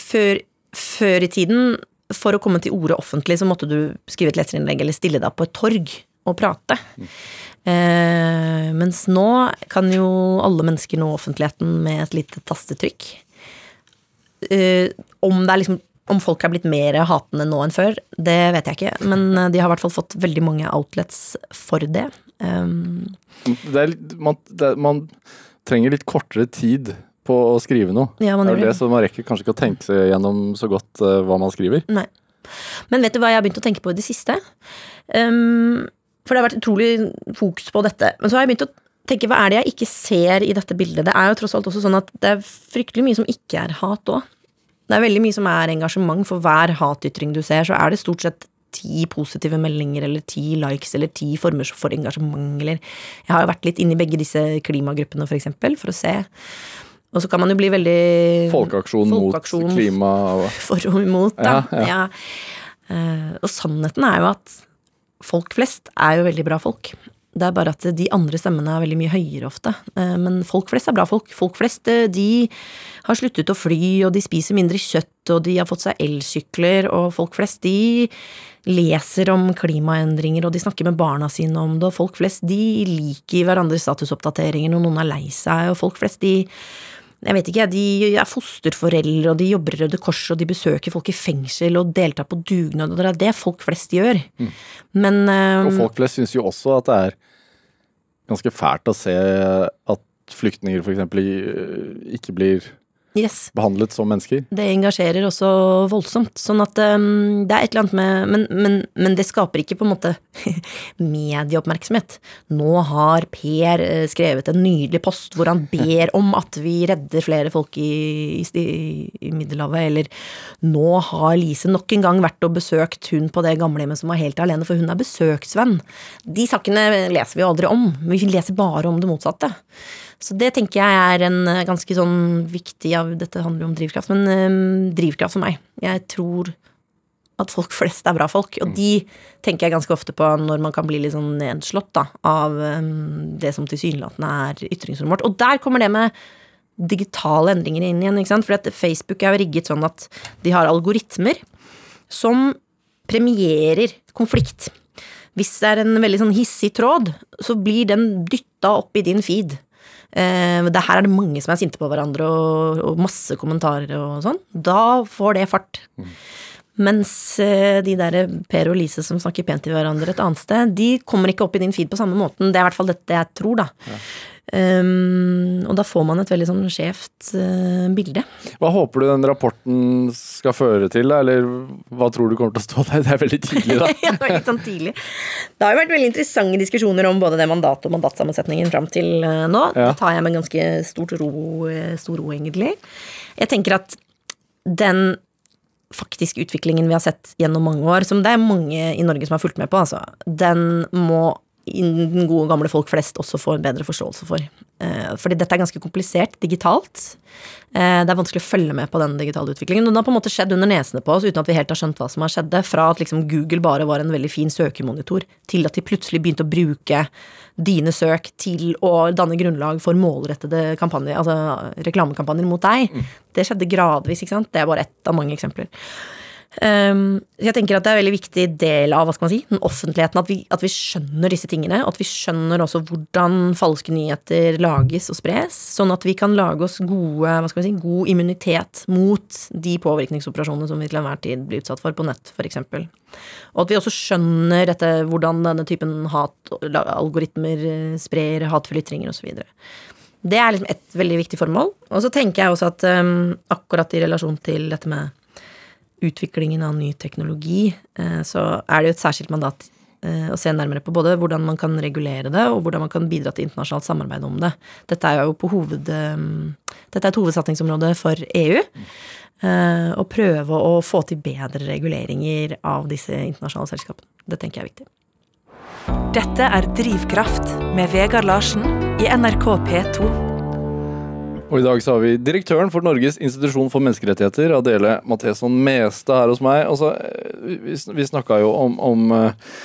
før, før i tiden, for å komme til orde offentlig, så måtte du skrive et leserinnlegg eller stille deg på et torg og prate. Eh, mens nå kan jo alle mennesker nå offentligheten med et lite tastetrykk. Eh, om det er liksom om folk er blitt mer hatende nå enn før, det vet jeg ikke. Men eh, de har i hvert fall fått veldig mange outlets for det. Um, Det er, litt- man, det, man trenger litt kortere tid på å skrive noe. Ja, man det er det, det. så man rekker kanskje ikke å tenke seg gjennom så godt eh, hva man skriver. Nei. Men vet du hva jeg har begynt å tenke på i det siste? Um, for det har vært utrolig fokus på dette. Men så har jeg begynt å tenke hva er det jeg ikke ser i dette bildet? Det er jo tross alt også sånn at det er fryktelig mye som ikke er hat òg. Det er veldig mye som er engasjement. For hver hatytring du ser, så er det stort sett ti positive meldinger eller ti likes eller ti former for engasjement eller Jeg har jo vært litt inne i begge disse klimagruppene, for eksempel, for å se. Og så kan man jo bli veldig Folkeaksjon, Folkeaksjon. mot klima og <laughs> for og imot, da. Ja, ja. Ja. Eh, og sannheten er jo at folk flest er jo veldig bra folk. Det er bare at de andre stemmene er veldig mye høyere ofte. Eh, men folk flest er bra folk. Folk flest eh, de har sluttet å fly, og de spiser mindre kjøtt, og de har fått seg elsykler, og folk flest de leser om klimaendringer, og de snakker med barna sine om det, og folk flest de liker hverandres statusoppdateringer når noen er lei seg, og folk flest de jeg vet ikke, de er fosterforeldre, og de jobber i Røde Kors, og de besøker folk i fengsel og deltar på dugnad, og det er det folk flest gjør. Men um, Og folk flest syns jo også at det er ganske fælt å se at flyktninger f.eks. ikke blir yes, behandlet som mennesker. det engasjerer også voldsomt. Sånn at um, det er et eller annet med men, men, men det skaper ikke på en måte <laughs> medieoppmerksomhet. Nå har Per eh, skrevet en nydelig post hvor han ber om at vi redder flere folk i, i, i Middelhavet, eller nå har Lise nok en gang vært og besøkt hun på det gamlehjemmet som var helt alene, for hun er besøksvenn. De sakene leser vi jo aldri om. Vi leser bare om det motsatte. Så det tenker jeg er en eh, ganske sånn viktig av Dette handler jo om drivkraft, men um, drivkraft for meg. Jeg tror at folk flest er bra folk. Og de tenker jeg ganske ofte på når man kan bli litt sånn nedslått da, av um, det som tilsynelatende er ytringsrommet vårt. Og der kommer det med digitale endringer inn igjen. ikke sant? Fordi Facebook er jo rigget sånn at de har algoritmer som premierer konflikt. Hvis det er en veldig sånn hissig tråd, så blir den dytta opp i din feed. Eh, det her er det mange som er sinte på hverandre, og, og masse kommentarer og sånn. Da får det fart. Mm. Mens eh, de der Per og Lise som snakker pent til hverandre et annet sted, de kommer ikke opp i din feed på samme måten. Det er i hvert fall dette jeg tror, da. Ja. Um, og da får man et veldig sånn skjevt uh, bilde. Hva håper du den rapporten skal føre til, eller hva tror du kommer til å stå der? Det er veldig tidlig, da. <laughs> ja, veldig sånn tidlig. Det har jo vært veldig interessante diskusjoner om både det mandatet og mandatsammensetningen fram til uh, nå. Ja. Det tar jeg med ganske ro, stor ro, egentlig. Jeg tenker at den faktiske utviklingen vi har sett gjennom mange år, som det er mange i Norge som har fulgt med på, altså, den må den gode, gamle folk flest også får en bedre forståelse for. Eh, fordi dette er ganske komplisert digitalt. Eh, det er vanskelig å følge med på den digitale utviklingen. Og den har på en måte skjedd under nesene på oss uten at vi helt har skjønt hva som har skjedd. Fra at liksom Google bare var en veldig fin søkemonitor, til at de plutselig begynte å bruke dine søk til å danne grunnlag for målrettede kampanjer, altså reklamekampanjer mot deg. Mm. Det skjedde gradvis, ikke sant. Det er bare ett av mange eksempler. Um, jeg tenker at det er en veldig viktig del av hva skal man si, den offentligheten at vi, at vi skjønner disse tingene. At vi skjønner også hvordan falske nyheter lages og spres. Sånn at vi kan lage oss gode, si, god immunitet mot de påvirkningsoperasjonene som vi til enhver tid blir utsatt for på nett, f.eks. Og at vi også skjønner dette, hvordan denne typen hat, algoritmer eh, sprer hatefulle ytringer osv. Det er liksom et veldig viktig formål. Og så tenker jeg også at um, akkurat i relasjon til dette med utviklingen av ny teknologi, eh, så er det jo et særskilt mandat eh, å se nærmere på både hvordan man kan regulere det, og hvordan man kan bidra til internasjonalt samarbeid om det. Dette er jo hoved, eh, dette er et hovedsatsingsområde for EU. Å prøve å få til bedre reguleringer av disse internasjonale selskapene. Det tenker jeg er viktig. Dette er Drivkraft med Vegard Larsen i NRK P2. Og i dag så har vi direktøren for Norges institusjon for menneskerettigheter, Adele Matheson Mestad, her hos meg. Altså, vi vi snakka jo om, om, eh,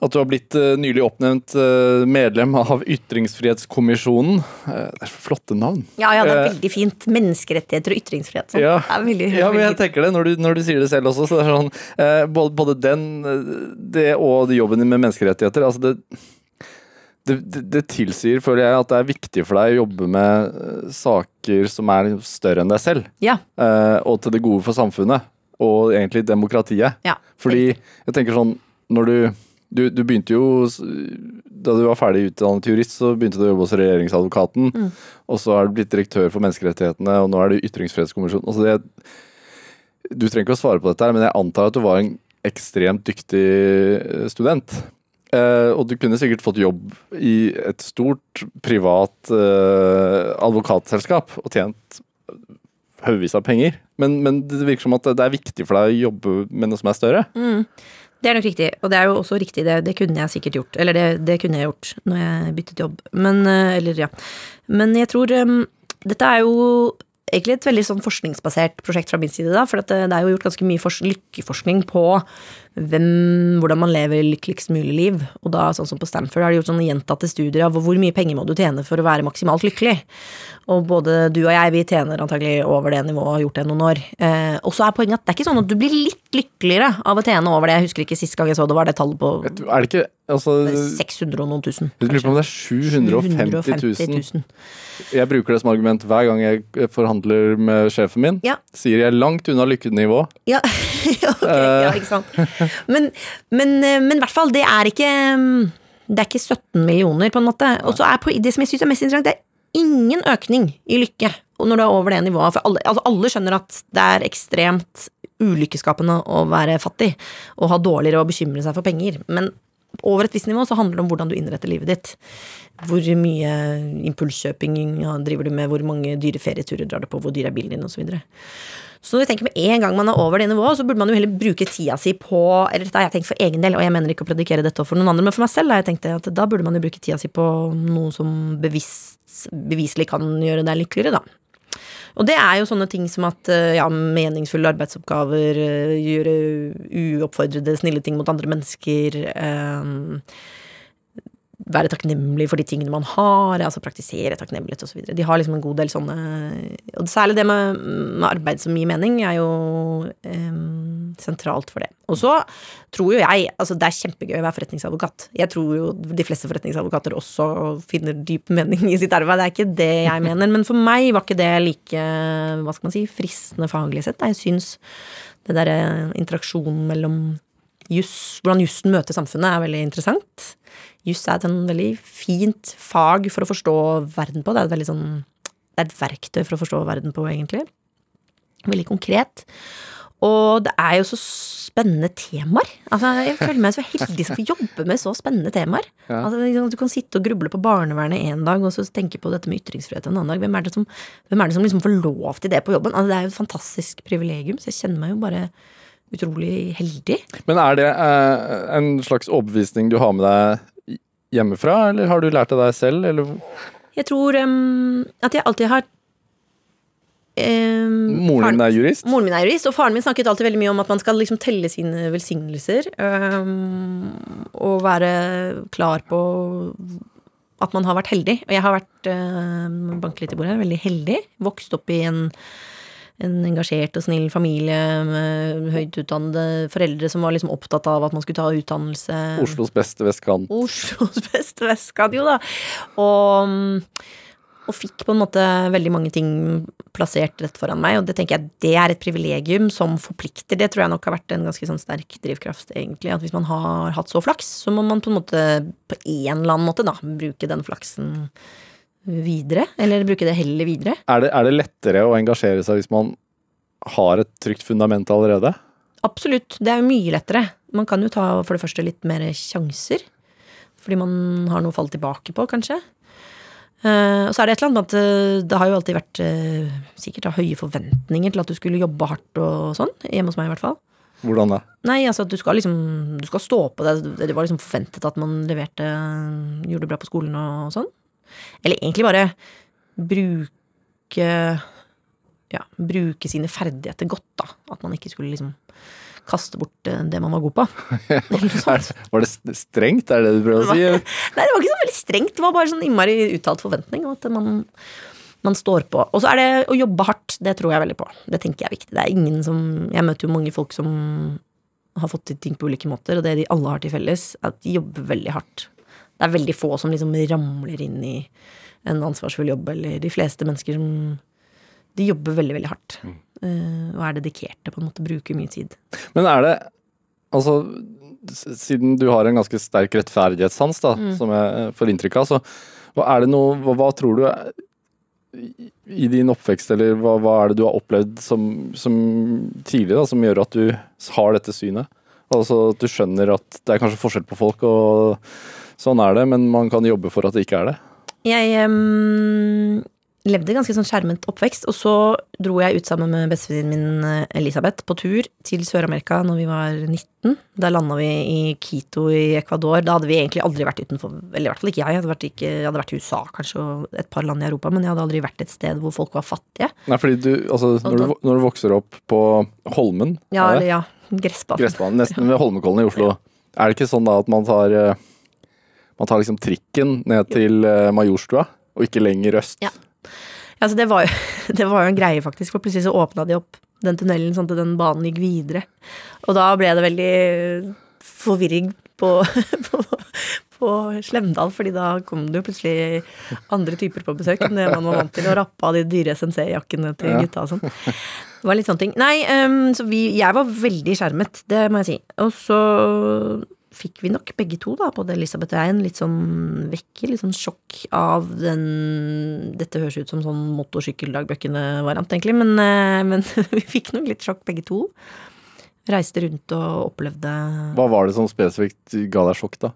at du har blitt eh, nylig oppnevnt eh, medlem av Ytringsfrihetskommisjonen. Det er flotte navn. Ja, ja, det er veldig fint. Menneskerettigheter og ytringsfrihet. Sånn. Ja, veldig, ja, men jeg tenker det når du, når du, sier det selv også. så det er sånn, både, både den, det og jobben din med menneskerettigheter. altså det det, det, det, tilsier, føler jeg, at det er viktig for deg å jobbe med uh, saker som er større enn deg selv. Ja. Uh, og til det gode for samfunnet. Og egentlig demokratiet. Ja. Fordi jeg tenker sånn Når du, du, du begynte jo Da du var ferdig utdannet jurist, så begynte du å jobbe hos regjeringsadvokaten. Mm. Og så er du blitt direktør for menneskerettighetene, og nå er du ytringsfrihetskommisjon. Altså det, du trenger ikke å svare på dette, men jeg antar at du var en ekstremt dyktig eh, student. Uh, og du kunne sikkert fått jobb i et stort privat uh, advokatselskap og tjent haugevis av penger. Men, men, det virker som at det er viktig for deg å jobbe med noe som er større. Mm. Det er nok riktig, og det er jo også riktig, det, det kunne jeg sikkert gjort. Eller det, det, kunne jeg gjort når jeg byttet jobb. Men, uh, eller ja. Men jeg tror um, Dette er jo egentlig et veldig sånn forskningsbasert prosjekt fra min side. da, For det, er jo gjort ganske mye lykkeforskning på hvem, hvordan man lever lykkeligst mulig liv. Og da, sånn som på Stanford, har de gjort sånne gjentatte studier av hvor mye penger må du tjene for å være maksimalt lykkelig. Og både du og jeg, vi tjener antagelig over det nivået og har gjort det noen år. Eh, og så er poenget at det er ikke sånn at du blir litt lykkeligere av å tjene over det. Jeg husker ikke sist gang jeg så det, var det tallet på Er det ikke altså, 600 og noen tusen. Jeg lurer på om det er 750 000. Jeg bruker det som argument hver gang jeg forhandler med sjefen min. Ja. Sier jeg langt unna lykkenivå. <laughs> Ja, okay, ja ikke sant. <laughs> Men, men, men i hvert fall, det er ikke det er ikke 17 millioner, på en måte. Og så er Det som jeg syns er mest interessant, det er ingen økning i lykke når du er over det nivået. For alle, altså alle skjønner at det er ekstremt ulykkeskapende å være fattig og ha dårligere og bekymre seg for penger. Men over et visst nivå så handler det om hvordan du innretter livet ditt. Hvor mye impulskjøping driver du med, hvor mange dyre ferieturer drar du på, hvor dyr er bilen din, osv. Så, når vi tenker med en gang man er over det nivået, så burde man jo heller bruke tida si på Eller dette har jeg tenkt for egen del, og jeg mener ikke å predikere dette for noen andre, men for meg selv har jeg tenkt at da burde man jo bruke tida si på noe som bevisst, beviselig kan gjøre deg lykkeligere, da. Og det er jo sånne ting som at eh, ja, meningsfulle arbeidsoppgaver, eh, gjøre uoppfordrede, snille ting mot andre mennesker, eh, være takknemlig for de tingene man har, altså praktisere takknemlighet osv. De har liksom en god del sånne Og særlig det med, med arbeid som gir mening, er jo um, sentralt for det. Og så tror jo jeg Altså, det er kjempegøy å være forretningsadvokat. Jeg tror jo de fleste forretningsadvokater også finner dyp mening i sitt arbeid. Det er ikke det jeg mener. Men for meg var ikke det like, hva skal man si, fristende faglig sett. Jeg syns det derre interaksjonen mellom Just, hvordan jussen møter samfunnet, er veldig interessant. Juss er et sånn veldig fint fag for å forstå verden på. Det er, sånn, det er et verktøy for å forstå verden på, egentlig. Veldig konkret. Og det er jo så spennende temaer. Altså, jeg føler meg så heldig som får jobbe med så spennende temaer. Ja. Altså, liksom, du kan sitte og gruble på barnevernet en dag, og så tenke på dette med ytringsfrihet en annen dag. Hvem er det som, er det som liksom får lov til det på jobben? Altså, det er jo et fantastisk privilegium, så jeg kjenner meg jo bare utrolig heldig. Men er det eh, en slags overbevisning du har med deg hjemmefra, eller har du lært det deg selv, eller? Jeg tror um, at jeg alltid har um, Moren din er jurist? Moren min er jurist, og faren min snakket alltid veldig mye om at man skal liksom telle sine velsignelser. Um, og være klar på at man har vært heldig. Og jeg har vært, uh, bank litt i bordet veldig heldig. Vokst opp i en en engasjert og snill familie med høyt utdannede foreldre som var liksom opptatt av at man skulle ta utdannelse. Oslos beste vestkant. Oslos <laughs> beste vestkant, jo da. Og, og, fikk på en måte veldig mange ting plassert rett foran meg, og det tenker jeg det er et privilegium som forplikter. Det tror jeg nok har vært en ganske sånn sterk drivkraft, egentlig. At hvis man har hatt så flaks, så må man på en måte på en eller annen måte da bruke den flaksen videre? Eller bruke det heller videre? Er det, er det lettere å engasjere seg hvis man har et trygt fundament allerede? Absolutt. Det er jo mye lettere. Man kan jo ta for det første litt mer sjanser. Fordi man har noe å falle tilbake på, kanskje. Uh, og så er det et eller annet med at uh, det har jo alltid vært uh, sikkert høye forventninger til at du skulle jobbe hardt og sånn. Hjemme hos meg, i hvert fall. Hvordan da? Nei, altså at du skal liksom Du skal stå på det. Det var liksom forventet at man leverte Gjorde det bra på skolen og sånn. Eller egentlig bare bruke ja, bruke sine ferdigheter godt, da. At man ikke skulle liksom kaste bort eh, det man var god på. <laughs> var det strengt, er det du prøver å si? <laughs> Nei, det var ikke så veldig strengt. Det var bare sånn innmari uttalt forventning om at man, man står på. Og så er det å jobbe hardt. Det tror jeg veldig på. Det tenker jeg er viktig. Det er ingen som Jeg møter jo mange folk som har fått til ting på ulike måter, og det de alle har til felles, er at de jobber veldig hardt. Det er veldig få som liksom ramler inn i en ansvarsfull jobb, eller de fleste mennesker som De jobber veldig, veldig hardt. Mm. Uh, og er dedikerte, på en måte. Bruker mye tid. Men er det Altså, siden du har en ganske sterk rettferdighetssans, da, mm. som jeg får inntrykk av, så hva er det noe hva, hva tror du i din oppvekst, eller hva, hva, er det du har opplevd som, som tidlig, da, som gjør at du har dette synet? Altså at du skjønner at det er kanskje forskjell på folk, og sånn er det, men man kan jobbe for at det ikke er det. Jeg um, levde ganske sånn skjermet oppvekst, og så dro jeg ut sammen med bestevenninnen min eh, Elisabeth på tur til Sør-Amerika når vi var 19. Da landa vi i Quito i Ecuador. Da hadde vi egentlig aldri vært utenfor Eller i hvert fall ikke jeg. Jeg hadde vært, ikke, jeg hadde vært i USA kanskje og et par land i Europa, men jeg hadde aldri vært et sted hvor folk var fattige. Nei, fordi du, altså, når, du, når du vokser opp på Holmen Ja, eller ja. Gressbanen. Gressbanen nesten ved Holmenkollen i Oslo. <laughs> Ja. Er det ikke sånn da at man tar uh, man tar liksom trikken ned til uh, Majorstua, og ikke lenger øst. Ja. Altså, det var, jo, <laughs> det var jo en greie, faktisk, for plutselig så åpna de opp den tunnelen sånn at den banen gikk videre. Og da ble det veldig forvirring på, <laughs> på, på Slemdal, fordi da kom det jo plutselig andre typer på besøk enn det man var vant til, og rappa de dyre SNC-jakkene til ja. gutta og sånn. Det var litt sånne ting. Nei, um, så vi, jeg var veldig skjermet, det må jeg si. Og så fikk vi nok begge to, da, både Elisabeth og jeg, en litt sånn vekker, litt sånn sjokk av den Dette høres ut som sånn motorsykkeldagbøkene-variant, egentlig, men, eh, men <laughs> vi fikk nok litt sjokk begge to. Reiste rundt og opplevde Hva var det som spesifikt ga deg sjokk, da?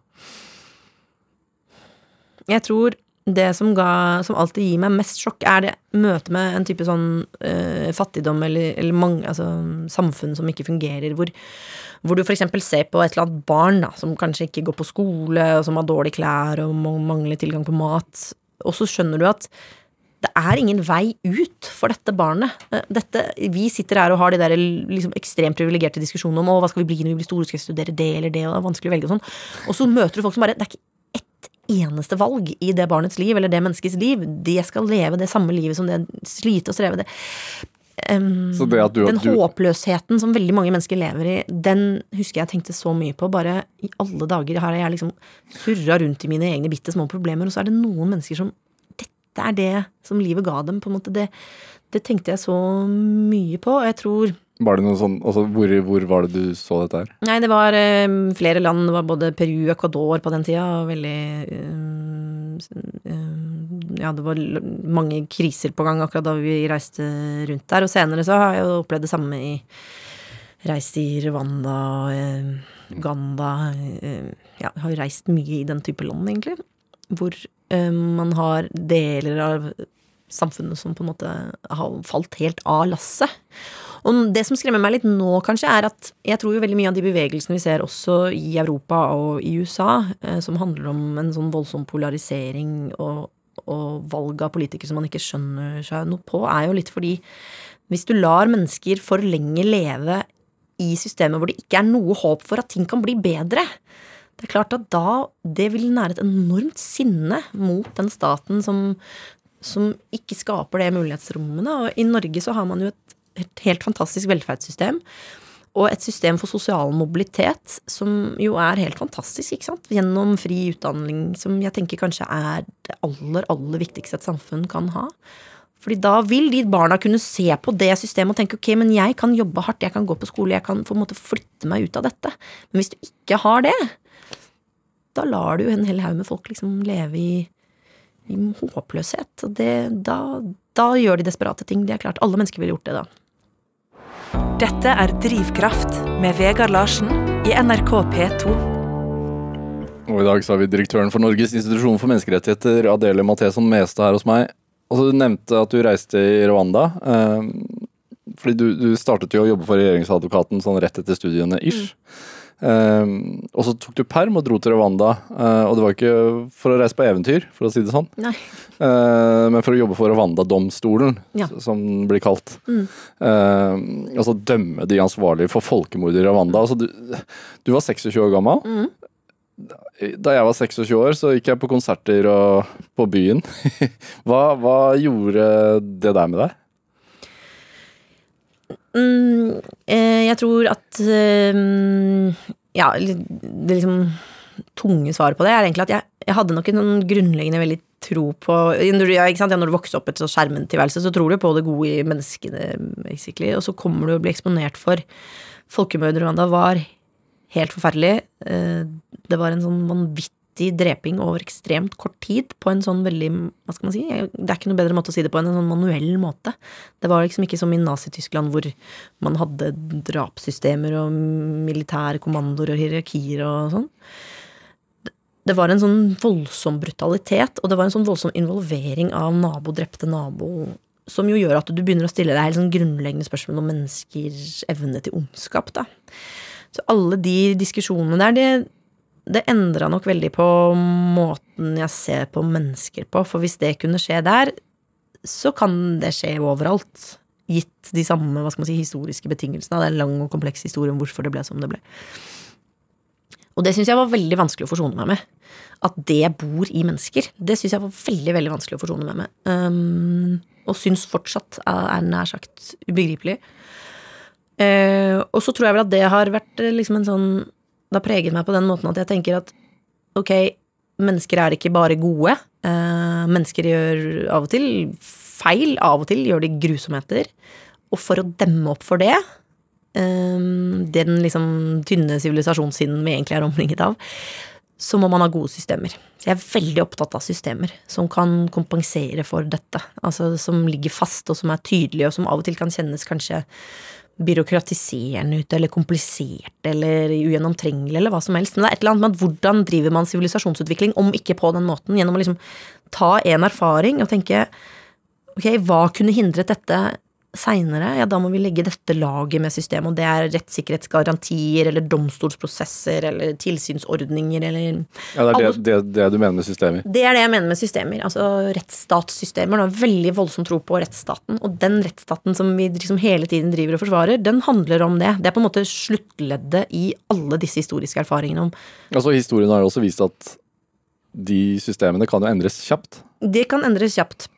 Jeg tror det som, ga, som alltid gir meg mest sjokk, er det møtet med en type sånn uh, fattigdom eller, eller mange, altså, samfunn som ikke fungerer, hvor, hvor du f.eks. ser på et eller annet barn da, som kanskje ikke går på skole, og som har dårlige klær og må mangle tilgang på mat, og så skjønner du at det er ingen vei ut for dette barnet. Eh, dette, vi sitter her og har de der liksom, ekstremt privilegerte diskusjonene om hva skal vi bli når vi blir store, skal vi studere det eller det, og det er vanskelig å velge og sånn. Og så møter du folk som bare Det er ikke ett eneste valg i det barnets liv eller det menneskets liv. De skal leve det samme livet som det slite og streve. Det. Um, du, den du... håpløsheten som veldig mange mennesker lever i, den husker jeg tenkte så mye på. Bare i alle dager har jeg liksom surra rundt i mine egne bitte små problemer, og så er det noen mennesker som Dette er det som livet ga dem, på en måte. Det, det tenkte jeg så mye på, og jeg tror var det noe sånn, altså hvor, hvor, var det du så dette her? Nei, det var um, flere land. Det var både Peru og Ecuador på den tida. Og veldig um, Ja, det var mange kriser på gang akkurat da vi reiste rundt der. Og senere så har jeg jo opplevd det samme i Reist i Rwanda, Uganda Ja, jeg har reist mye i den type land, egentlig. Hvor man har deler av samfunnet som på en måte har falt helt av lasset. Og det som skremmer meg litt nå, kanskje, er at jeg tror jo veldig mye av de bevegelsene vi ser også i Europa og i USA, eh, som handler om en sånn voldsom polarisering og, og valg av politikere som man ikke skjønner seg noe på, er jo litt fordi hvis du lar mennesker for lenge leve i systemet hvor det ikke er noe håp for at ting kan bli bedre, det er klart at da det vil nære et enormt sinne mot den staten som, som ikke skaper det mulighetsrommene. Og i Norge så har man jo et et helt fantastisk velferdssystem. Og et system for sosial mobilitet som jo er helt fantastisk, ikke sant. Gjennom fri utdanning, som jeg tenker kanskje er det aller, aller viktigste et samfunn kan ha. Fordi da vil de barna kunne se på det systemet og tenke ok, men jeg kan jobbe hardt, jeg kan gå på skole, jeg kan på en måte flytte meg ut av dette. Men hvis du ikke har det, da lar du en hel haug med folk liksom leve i, i håpløshet. Og det, da, da gjør de desperate ting. Det er klart. Alle mennesker ville gjort det da. Dette er Drivkraft med Vegard Larsen i NRK P2. Og I dag så har vi direktøren for Norges institusjon for menneskerettigheter, Adele Matheson Mestad, her hos meg. Og så Du nevnte at du reiste i Rwanda. Eh, fordi du, du, startet jo å jobbe for regjeringsadvokaten sånn rett etter studiene ish. Mm. Um, og så tok du perm og dro til Rwanda. Uh, og det var ikke for å reise på eventyr, for å si det sånn, uh, men for å jobbe for Rwanda-domstolen, ja. som den blir kalt. Mm. Uh, altså dømme de ansvarlige for folkemord i Rwanda. Altså, du, du, var 26 år gammel. Mm. Da jeg var 26 år, så gikk jeg på konserter og på byen. <laughs> hva, hva gjorde det der med deg? Mm, eh, jeg tror at eh, Ja, det liksom tunge svaret på det er egentlig at jeg, jeg hadde nok en sånn grunnleggende veldig tro på ja, når du vokser opp et så skjermen tilværelse, så tror du på det gode i menneskene, basically. Og så kommer du og blir eksponert for folkemord i Rwanda var helt forferdelig. Eh, det var en sånn vanvittig vanvittig dreping over ekstremt kort tid på en sånn veldig Hva skal man si? Det er ikke noe bedre måte å si det på enn en sånn manuell måte. Det var liksom ikke som i Nazi-Tyskland hvor man hadde drapssystemer og militære kommandoer og hierarkier og sånn. Det var en sånn voldsom brutalitet, og det var en sånn voldsom involvering av nabo drepte nabo som jo gjør at du begynner å stille deg helt sånn grunnleggende spørsmål om menneskers evne til ondskap. da. Så alle de diskusjonene der, det, det endra nok veldig på måten jeg ser på mennesker på, for hvis det kunne skje der, så kan det skje overalt. Gitt de samme hva skal man si, historiske betingelsene. Det er en lang og kompleks historie om hvorfor det ble som det ble. Og det syns jeg var veldig vanskelig å forsone meg med. At det bor i mennesker. Det syns jeg var veldig veldig vanskelig å forsone meg med. Um, og syns fortsatt er nær sagt ubegripelig. Uh, og så tror jeg vel at det har vært liksom en sånn det har preget meg på den måten at jeg tenker at ok, mennesker er ikke bare gode. Eh, mennesker gjør av og til feil, av og til gjør de grusomheter. Og for å demme opp for det, um, den liksom tynne sivilisasjonssinnen vi egentlig er omringet av, så må man ha gode systemer. Jeg er veldig opptatt av systemer som kan kompensere for dette. Altså som ligger fast, og som er tydelige, og som av og til kan kjennes kanskje byråkratiserende ut, eller komplisert, eller ugjennomtrengelig, eller hva som helst. Men det er et eller annet med at hvordan driver man sivilisasjonsutvikling, om ikke på den måten, gjennom å liksom ta en erfaring og tenke ok, hva kunne hindret dette seinere, ja, da må vi legge dette laget med systemet, og det er rettssikkerhetsgarantier eller domstolsprosesser eller tilsynsordninger eller Ja, det er det, det, det du mener med systemer. Det er det jeg mener med systemer. Altså rettsstatssystemer. Det er veldig voldsom tro på rettsstaten, og den rettsstaten som vi liksom hele tiden driver og forsvarer, den handler om det. Det er på en måte sluttleddet i alle disse historiske erfaringene om Altså, historien har jo også vist at de systemene kan jo endres kjapt. Det kan endres kjapt.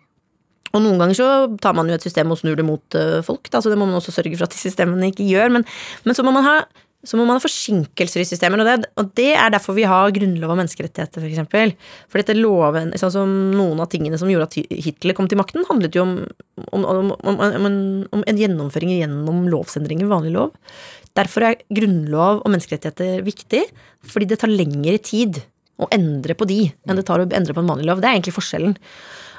Og noen ganger så tar man jo et system og snur det mot uh, folk, da, så det må man også sørge for at de systemene ikke gjør. Men, men så, må ha, så må man ha forsinkelser i systemer, og det, og det er derfor vi har grunnlov og menneskerettigheter, f.eks. For, eksempel. for dette loven, sånn som Noen av tingene som gjorde at Hitler kom til makten, handlet jo om, om, om, om en, gjennomføring gjennom lovsendringer, vanlig lov. Derfor er grunnlov og menneskerettigheter viktig, fordi det tar lengre tid å endre på de enn det tar å endre på en vanlig lov. Det er egentlig forskjellen.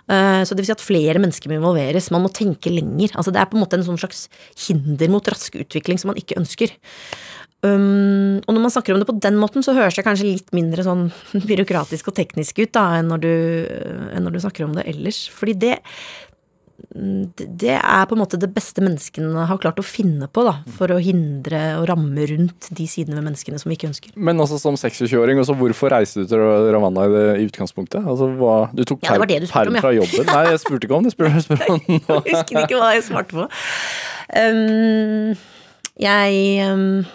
Eh, så det vil si at flere mennesker må involveres. Man må tenke lenger. Altså det er på en måte en sånn slags hinder mot rask utvikling som man ikke ønsker. Um, og når man snakker om det på den måten, så høres det kanskje litt mindre sånn <laughs> byråkratisk og teknisk ut da, enn når, du, enn når du snakker om det ellers. Fordi det, det er på en måte det beste menneskene har klart å finne på da, for å hindre og ramme rundt de sidene ved menneskene som vi ikke ønsker. Men altså som 26-åring, hvorfor reiste du til Ravanna i, det, i utgangspunktet? Altså, hva, du tok ja, perm, ja. fra jobben? Nei, jeg spurte ikke om det. Spør, spør om <laughs> jeg husker ikke hva jeg svarte på. Um, jeg um,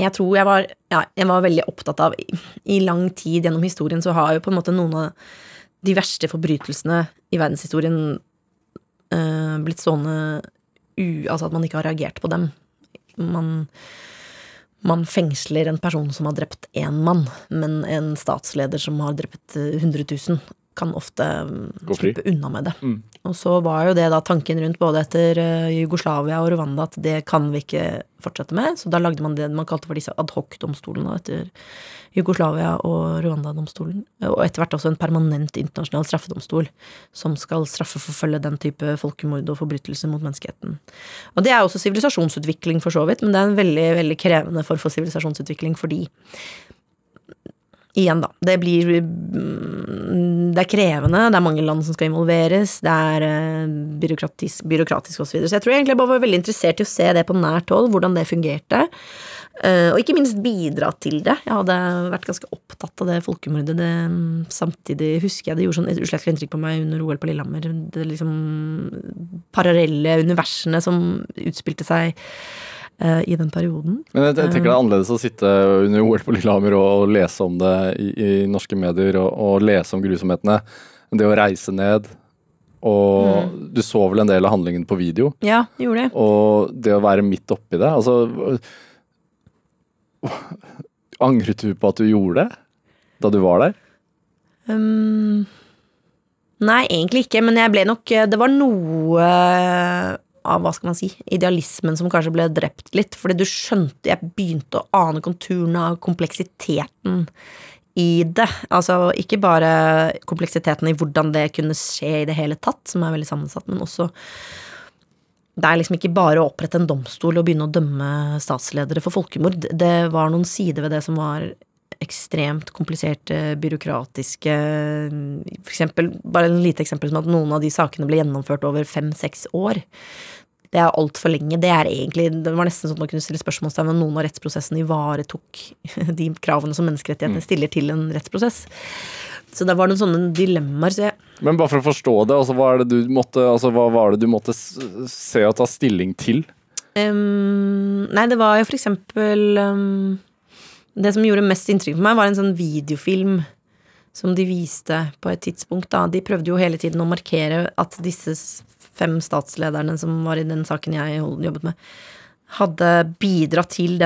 jeg tror jeg var, ja, jeg var veldig opptatt av I, I lang tid gjennom historien så har jo på en måte noen av de verste forbrytelsene i verdenshistorien uh, blitt stående u... Altså at man ikke har reagert på dem. Man, man fengsler en person som har drept én mann, men en statsleder som har drept 100 000, kan ofte mm, slippe unna med det. Mm. Og så var jo det da tanken rundt både etter uh, Jugoslavia og Rwanda at det kan vi ikke fortsette med, så da lagde man det man kalte for disse adhoc-domstolene etter Jugoslavia og Rwanda-domstolen, og etter hvert også en permanent internasjonal straffedomstol som skal straffeforfølge den type folkemord og forbrytelser mot menneskeheten. Og det er også sivilisasjonsutvikling, for så vidt, men det er en veldig, veldig krevende form for sivilisasjonsutvikling fordi Igjen, da. Det blir Det er krevende, det er mange land som skal involveres, det er eh, byråkratisk, byråkratisk osv. Så, videre. så jeg tror jeg egentlig bare var veldig interessert i å se det på nært hold, hvordan det fungerte. Eh, og ikke minst bidra til det. Jeg hadde vært ganske opptatt av det folkemordet. Det, mm, samtidig husker jeg det gjorde sånn et uslettelig inntrykk på meg under OL på Lillehammer. Det liksom parallelle universene som utspilte seg i den perioden. Men jeg, tenker det er annerledes å sitte under OL på Lillehammer og, og lese om det i, i norske medier, og, og, lese om grusomhetene, det å reise ned. Og mm. du så vel en del av handlingen på video. Ja, gjorde det. Og det å være midt oppi det. altså Angret du på at du gjorde det? Da du var der? Um, nei, egentlig ikke, men jeg ble nok Det var noe av hva skal man si, idealismen som kanskje ble drept litt. Fordi du skjønte Jeg begynte å ane konturene av kompleksiteten i det. Altså ikke bare kompleksiteten i hvordan det kunne skje i det hele tatt, som er veldig sammensatt, men også det er liksom ikke bare å opprette en domstol og begynne å dømme statsledere for folkemord. Det var noen sider ved det som var ekstremt kompliserte, byråkratiske For eksempel, bare en lite eksempel som at noen av de sakene ble gjennomført over fem-seks år. Det er altfor lenge. Det er egentlig Det var nesten sånn at man kunne stille spørsmålstegn ved om noen av rettsprosessene ivaretok <laughs> de kravene som menneskerettighetene mm. stiller til en rettsprosess. Så det var noen sånne dilemmaer. Så jeg Men bare for å forstå det, altså, hva, det måtte, altså, hva, var det du måtte se og ta stilling til? Um, nei, det var jo for eksempel um, Det som gjorde mest inntrykk på meg, var en sånn videofilm som de viste på et tidspunkt. Da. De prøvde jo hele tiden å markere at disse fem statslederne som var i den saken jeg jobbet med, hadde bidratt til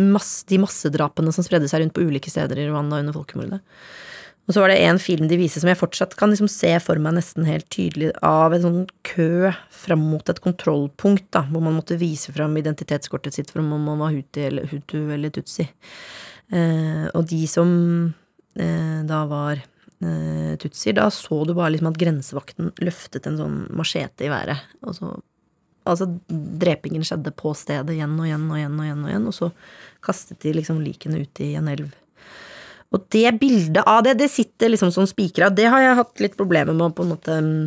masse, de massedrapene som spredde seg rundt på ulike steder i Rwanda under folkemordet. Og så var det en film de viser som jeg fortsatt kan liksom se for meg nesten helt tydelig, av en sånn kø fram mot et kontrollpunkt, da, hvor man måtte vise fram identitetskortet sitt for om man var hutu eller, hutu eller tutsi. Eh, og de som eh, da var eh, tutsier, da så du bare liksom at grensevakten løftet en sånn machete i været. Og så Altså, drepingen skjedde på stedet igjen og igjen og igjen og igjen, og igjen, og så kastet de liksom likene ut i en elv. Og det bildet av det, det sitter liksom som spikra. Det har jeg hatt litt problemer med å på en måte mm,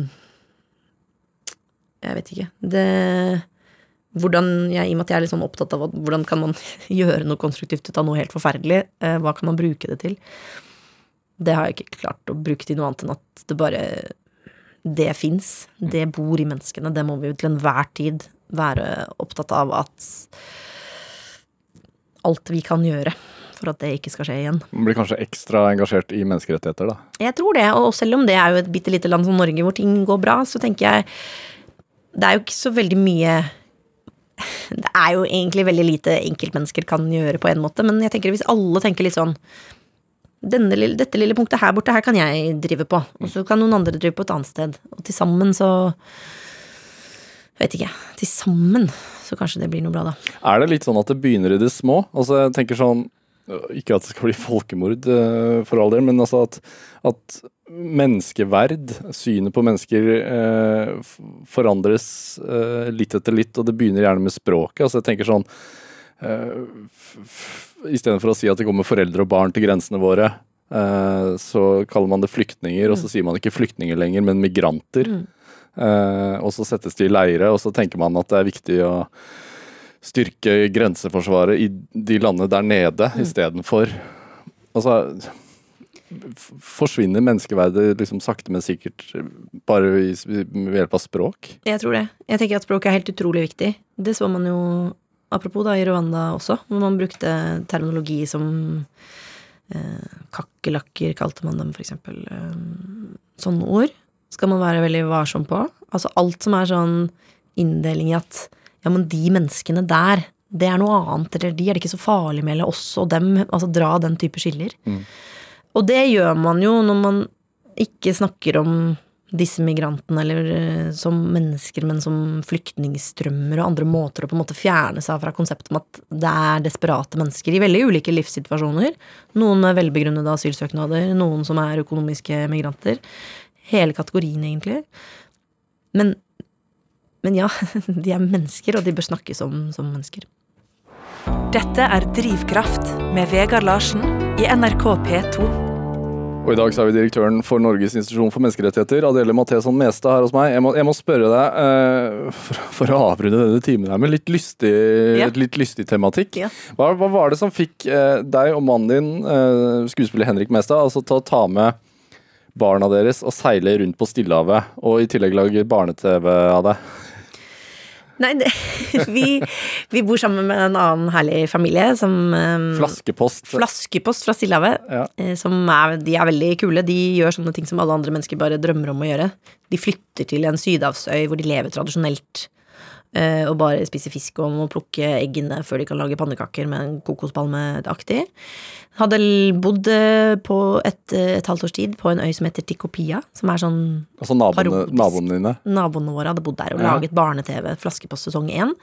jeg vet ikke. Det hvordan jeg, I og med at jeg er litt sånn opptatt av hvordan kan man <laughs> gjøre noe konstruktivt ut av noe helt forferdelig, eh, hva kan man bruke det til? Det har jeg ikke klart å bruke til noe annet enn at det bare Det fins. Det bor i menneskene. Det må vi jo til enhver tid være opptatt av at alt vi kan gjøre for at det ikke skal skje igjen. Man blir kanskje ekstra engasjert i menneskerettigheter, da. Jeg tror det, og selv om det er jo et bitte lite land som Norge hvor ting går bra, så tenker jeg Det er jo ikke så veldig mye Det er jo egentlig veldig lite enkeltmennesker kan gjøre på en måte, men jeg tenker hvis alle tenker litt sånn denne, dette lille punktet her borte, her kan jeg drive på. Og så kan noen andre drive på et annet sted. Og til sammen så Vet ikke. Til sammen så kanskje det blir noe bra, da. Er det litt sånn at det begynner i det små? Altså jeg tenker sånn Ikke at det skal bli folkemord, eh, for all del, men altså at, at menneskeverd, synet på mennesker, eh, forandres eh, litt etter litt, og det begynner gjerne med språket. Altså jeg tenker sånn eh, Istedenfor å si at det kommer foreldre og barn til grensene våre, eh, så kaller man det flyktninger, og så sier man ikke flyktninger lenger, men migranter. Eh, og så settes de i leire, og så tenker man at det er viktig å styrke grenseforsvaret i de landene der nede mm. istedenfor Altså Forsvinner menneskeverdet liksom sakte, men sikkert bare ved hjelp av språk? Jeg tror det. Jeg tenker at språk er helt utrolig viktig. Det så man jo apropos da i Rwanda også, hvor man brukte terminologi som eh, kakerlakker, kalte man dem for eksempel. Eh, sånne ord skal man være veldig varsom på. Altså alt som er sånn inndeling i at ja, men de menneskene der, det er noe annet, eller de er det ikke så farlig med, eller oss og dem. Altså dra den type skiller. Og det gjør man jo når man ikke snakker om disse migrantene eller eh, som mennesker, men som flyktningstrømmer og andre måter å på en måte fjerne seg fra konseptet om at det er desperate mennesker i veldig ulike livssituasjoner. Noen med velbegrunnede asylsøknader, noen som er økonomiske migranter. Hele kategorien, egentlig. Men, men ja, <laughs> de er mennesker, og de bør snakkes om som mennesker. Dette er Drivkraft med Vegard Larsen i NRK P2. Og i dag så er vi direktøren for Norges institusjon for menneskerettigheter, Adele Matheson Mestad her hos meg. Jeg må, jeg må spørre deg, uh, for, for å avrunde denne timen her med litt lystig, Ja. litt lystig tematikk. Ja. Hva, hva var det som fikk uh, deg og mannen din, uh, skuespiller Henrik Mestad, altså til å ta med barna deres og seile rundt på Stillehavet, og i tillegg lage barne-TV av det? Nei, det, <laughs> vi, vi bor sammen med en annen herlig familie som um, Flaskepost. Flaskepost fra Stillehavet. Ja. eh, er, de er veldig kule. De gjør sånne ting som alle andre mennesker bare drømmer om å gjøre. De flytter til en sydhavsøy hvor de lever tradisjonelt. Eh, Og bare spise fisk og må plukke eggene før de kan lage pannekaker med kokospalmeaktig. Hadde bodd eh, på et, eh, et halvt års tid på en øy som heter Tikopia. Som er sånn Altså naboene, naboene dine. Naboene våre hadde bodd der og Ja. laget barne-TV, på sesong én.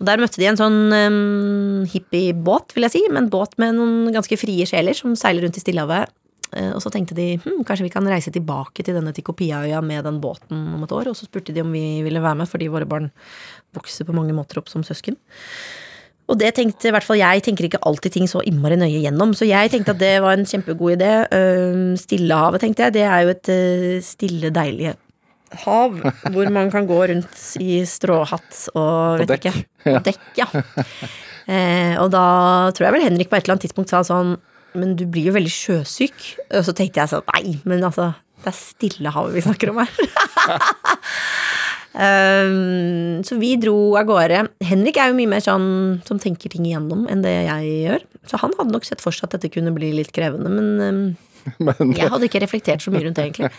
Og der møtte de en sånn um, hippiebåt, vil jeg si, med en båt med noen ganske frie sjeler som seiler rundt i Stillehavet. Eh, Og så tenkte de hm, kanskje vi kan reise tilbake til denne Tikopia-øya med den båten om et år. Og så spurte de om vi ville være med, fordi våre barn vokser på mange måter opp som søsken. Og det tenkte i hvert fall jeg tenker ikke alltid ting så innmari nøye gjennom, så jeg tenkte at det var en kjempegod idé. Um, Stillehavet, tenkte jeg, det er jo et uh, stille, deilig hav hvor man kan gå rundt i stråhatt og vet ikke. På dekk, ja. Eh, og da tror jeg vel Henrik på et eller annet tidspunkt sa sånn Men du blir jo veldig sjøsyk. Og så tenkte jeg sånn Nei, men altså, det er Stillehavet vi snakker om her. <laughs> Um, så vi dro av gårde. Henrik er jo mye mer sånn som tenker ting igjennom enn det jeg gjør. Så han hadde nok sett for seg at dette kunne bli litt krevende, men um, <laughs> Men jeg hadde ikke reflektert så mye rundt det, egentlig.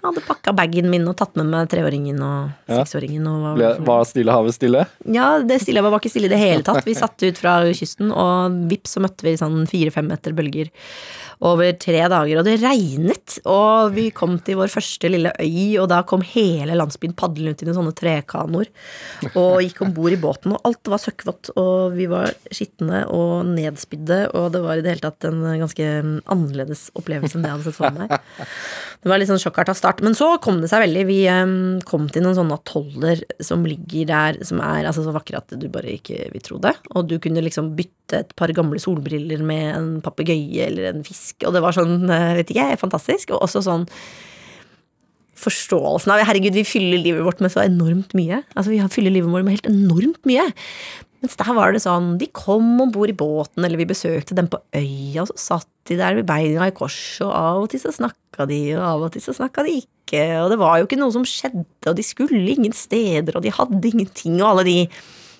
Jeg hadde pakka bagen min og tatt med meg treåringen og seksåringen. Og var, var Stillehavet stille? ja, det Stillehavet var ikke stille i det hele tatt. Vi satt ut fra kysten, og vips så møtte vi sånn fire-fem meter bølger over tre dager. Og det regnet, og vi kom til vår første lille øy, og da kom hele landsbyen padlende ut i noen sånne trekanoer. Og gikk om bord i båten, og alt var søkkvått, og vi var skitne og nedspydde, og det var i det hele tatt en ganske annerledes opplevelse enn det jeg hadde sett for meg. Det var litt sånn sjokkarta start. Men så kom det seg veldig. Vi em, kom til noen sånne atoller som ligger der, som er altså, så vakre at du bare ikke vil tro det. Og du kunne liksom bytte et par gamle solbriller med en papegøye eller en fisk, og det var sånn, eh, vet ikke jeg, fantastisk. Og også sånn forståelsen av Herregud, vi fyller livet vårt med så enormt mye. Altså, vi fyller livet vårt med helt enormt mye. Mens der var det sånn, de kom om bord i båten, eller vi besøkte dem på øya, og så satt de der med beina i kors, og av og til så snakka de, og av og til så snakka de ikke, og det var jo ikke noe som skjedde, og de skulle ingen steder, og de hadde ingenting, og alle de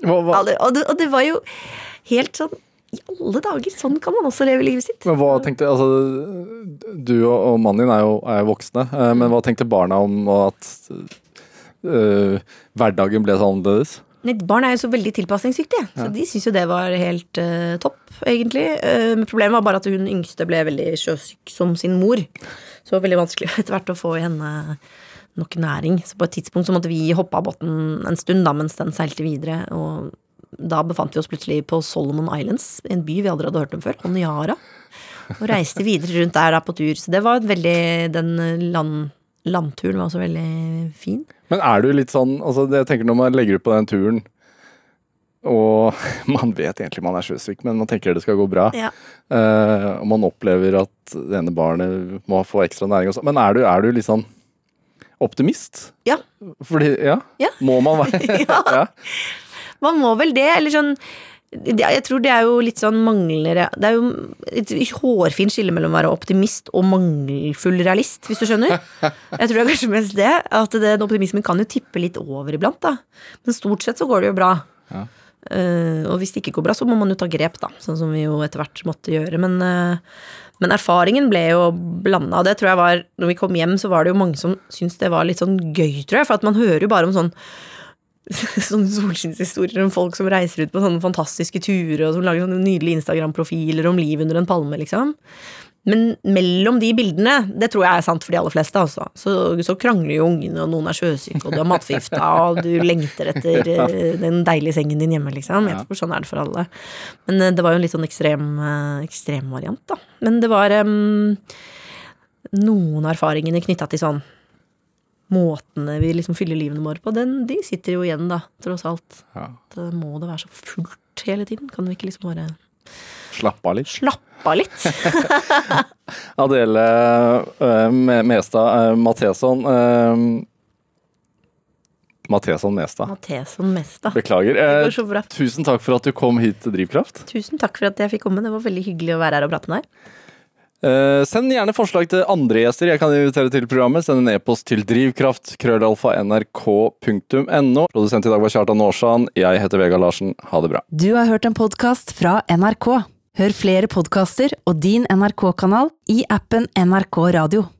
Hva, hva, alle, og, det, og det var jo helt sånn I alle dager, sånn kan man også leve livet sitt. men hva tenkte altså, Du og, mannen din er jo, er jo voksne, eh, men hva tenkte barna om at eh, hverdagen ble så annerledes? Nei, Barn er jo så veldig tilpasningsdyktige, så de syns jo det var helt uh, topp, egentlig. Uh, men problemet var bare at hun yngste ble veldig sjøsyk som sin mor. Så det var veldig vanskelig <laughs> etter hvert å få i henne nok næring. Så på et tidspunkt så måtte vi hoppe av båten en stund da, mens den seilte videre. Og da befant vi oss plutselig på Solomon Islands, en by vi aldri hadde hørt om før, Honiara. Og reiste videre rundt der da på tur. Så det var veldig Den land, landturen var også veldig fin. Men er du litt sånn altså Jeg tenker når man legger ut på den turen, og <laughs> man vet egentlig man er sjøsyk, men man tenker det skal gå bra. Ja. Uh, og man opplever at det ene barnet må få ekstra næring og sånn. Men er du, er du litt sånn optimist? Ja. Fordi Ja? Ja. Må man være <laughs> Ja. Man må vel det, eller sånn Jeg tror det er jo litt sånn manglende Det er jo et hårfint skille mellom å være optimist og mangelfull realist, hvis du skjønner. Jeg tror det er kanskje mest det. At den optimismen kan jo tippe litt over iblant, da. Men stort sett så går det jo bra. Ja. Uh, og hvis det ikke går bra, så må man jo ta grep, da. Sånn som vi jo etter hvert måtte gjøre. Men, uh, men erfaringen ble jo blanda. Og det tror jeg var Når vi kom hjem, så var det jo mange som syntes det var litt sånn gøy, tror jeg. For at man hører jo bare om sånn <laughs> sånne solskinnshistorier om folk som reiser ut på sånne fantastiske turer, og som lager sånne nydelige Instagram-profiler om liv under en palme, liksom. Men mellom de bildene, det tror jeg er sant for de aller fleste, altså. Så, så krangler jo ungene, og noen er sjøsyke, og du er matforgifta, <laughs> og du lengter etter eh, den deilige sengen din hjemme, liksom. Jeg tror sånn er det for alle. Men eh, det var jo en litt sånn ekstrem, eh, ekstrem variant, da. Men det var um, noen erfaringene knytta til sånn måtene vi liksom fyller livene våre på, den, de sitter jo igjen, da, tross alt. Ja. Da må det være så fullt hele tiden? Kan vi ikke liksom bare Slappe av litt. slappe av litt? <laughs> Adele uh, Mestad uh, Matheson uh, Matheson Mestad. Matheson Mesta. Beklager. Eh, tusen takk for at du kom hit til Drivkraft. Tusen takk for at jeg fikk komme. Det var veldig hyggelig å være her og prate med deg. Eh, send gjerne forslag til andre gjester jeg kan invitere til programmet. Send en e-post til drivkraft. Krøllalfa nrk.no. Produsent i dag var Kjartan Aarsand. Jeg heter Vega Larsen. Ha det bra. Du har hørt en podkast fra NRK. Hør flere podkaster og din NRK-kanal i appen NRK Radio.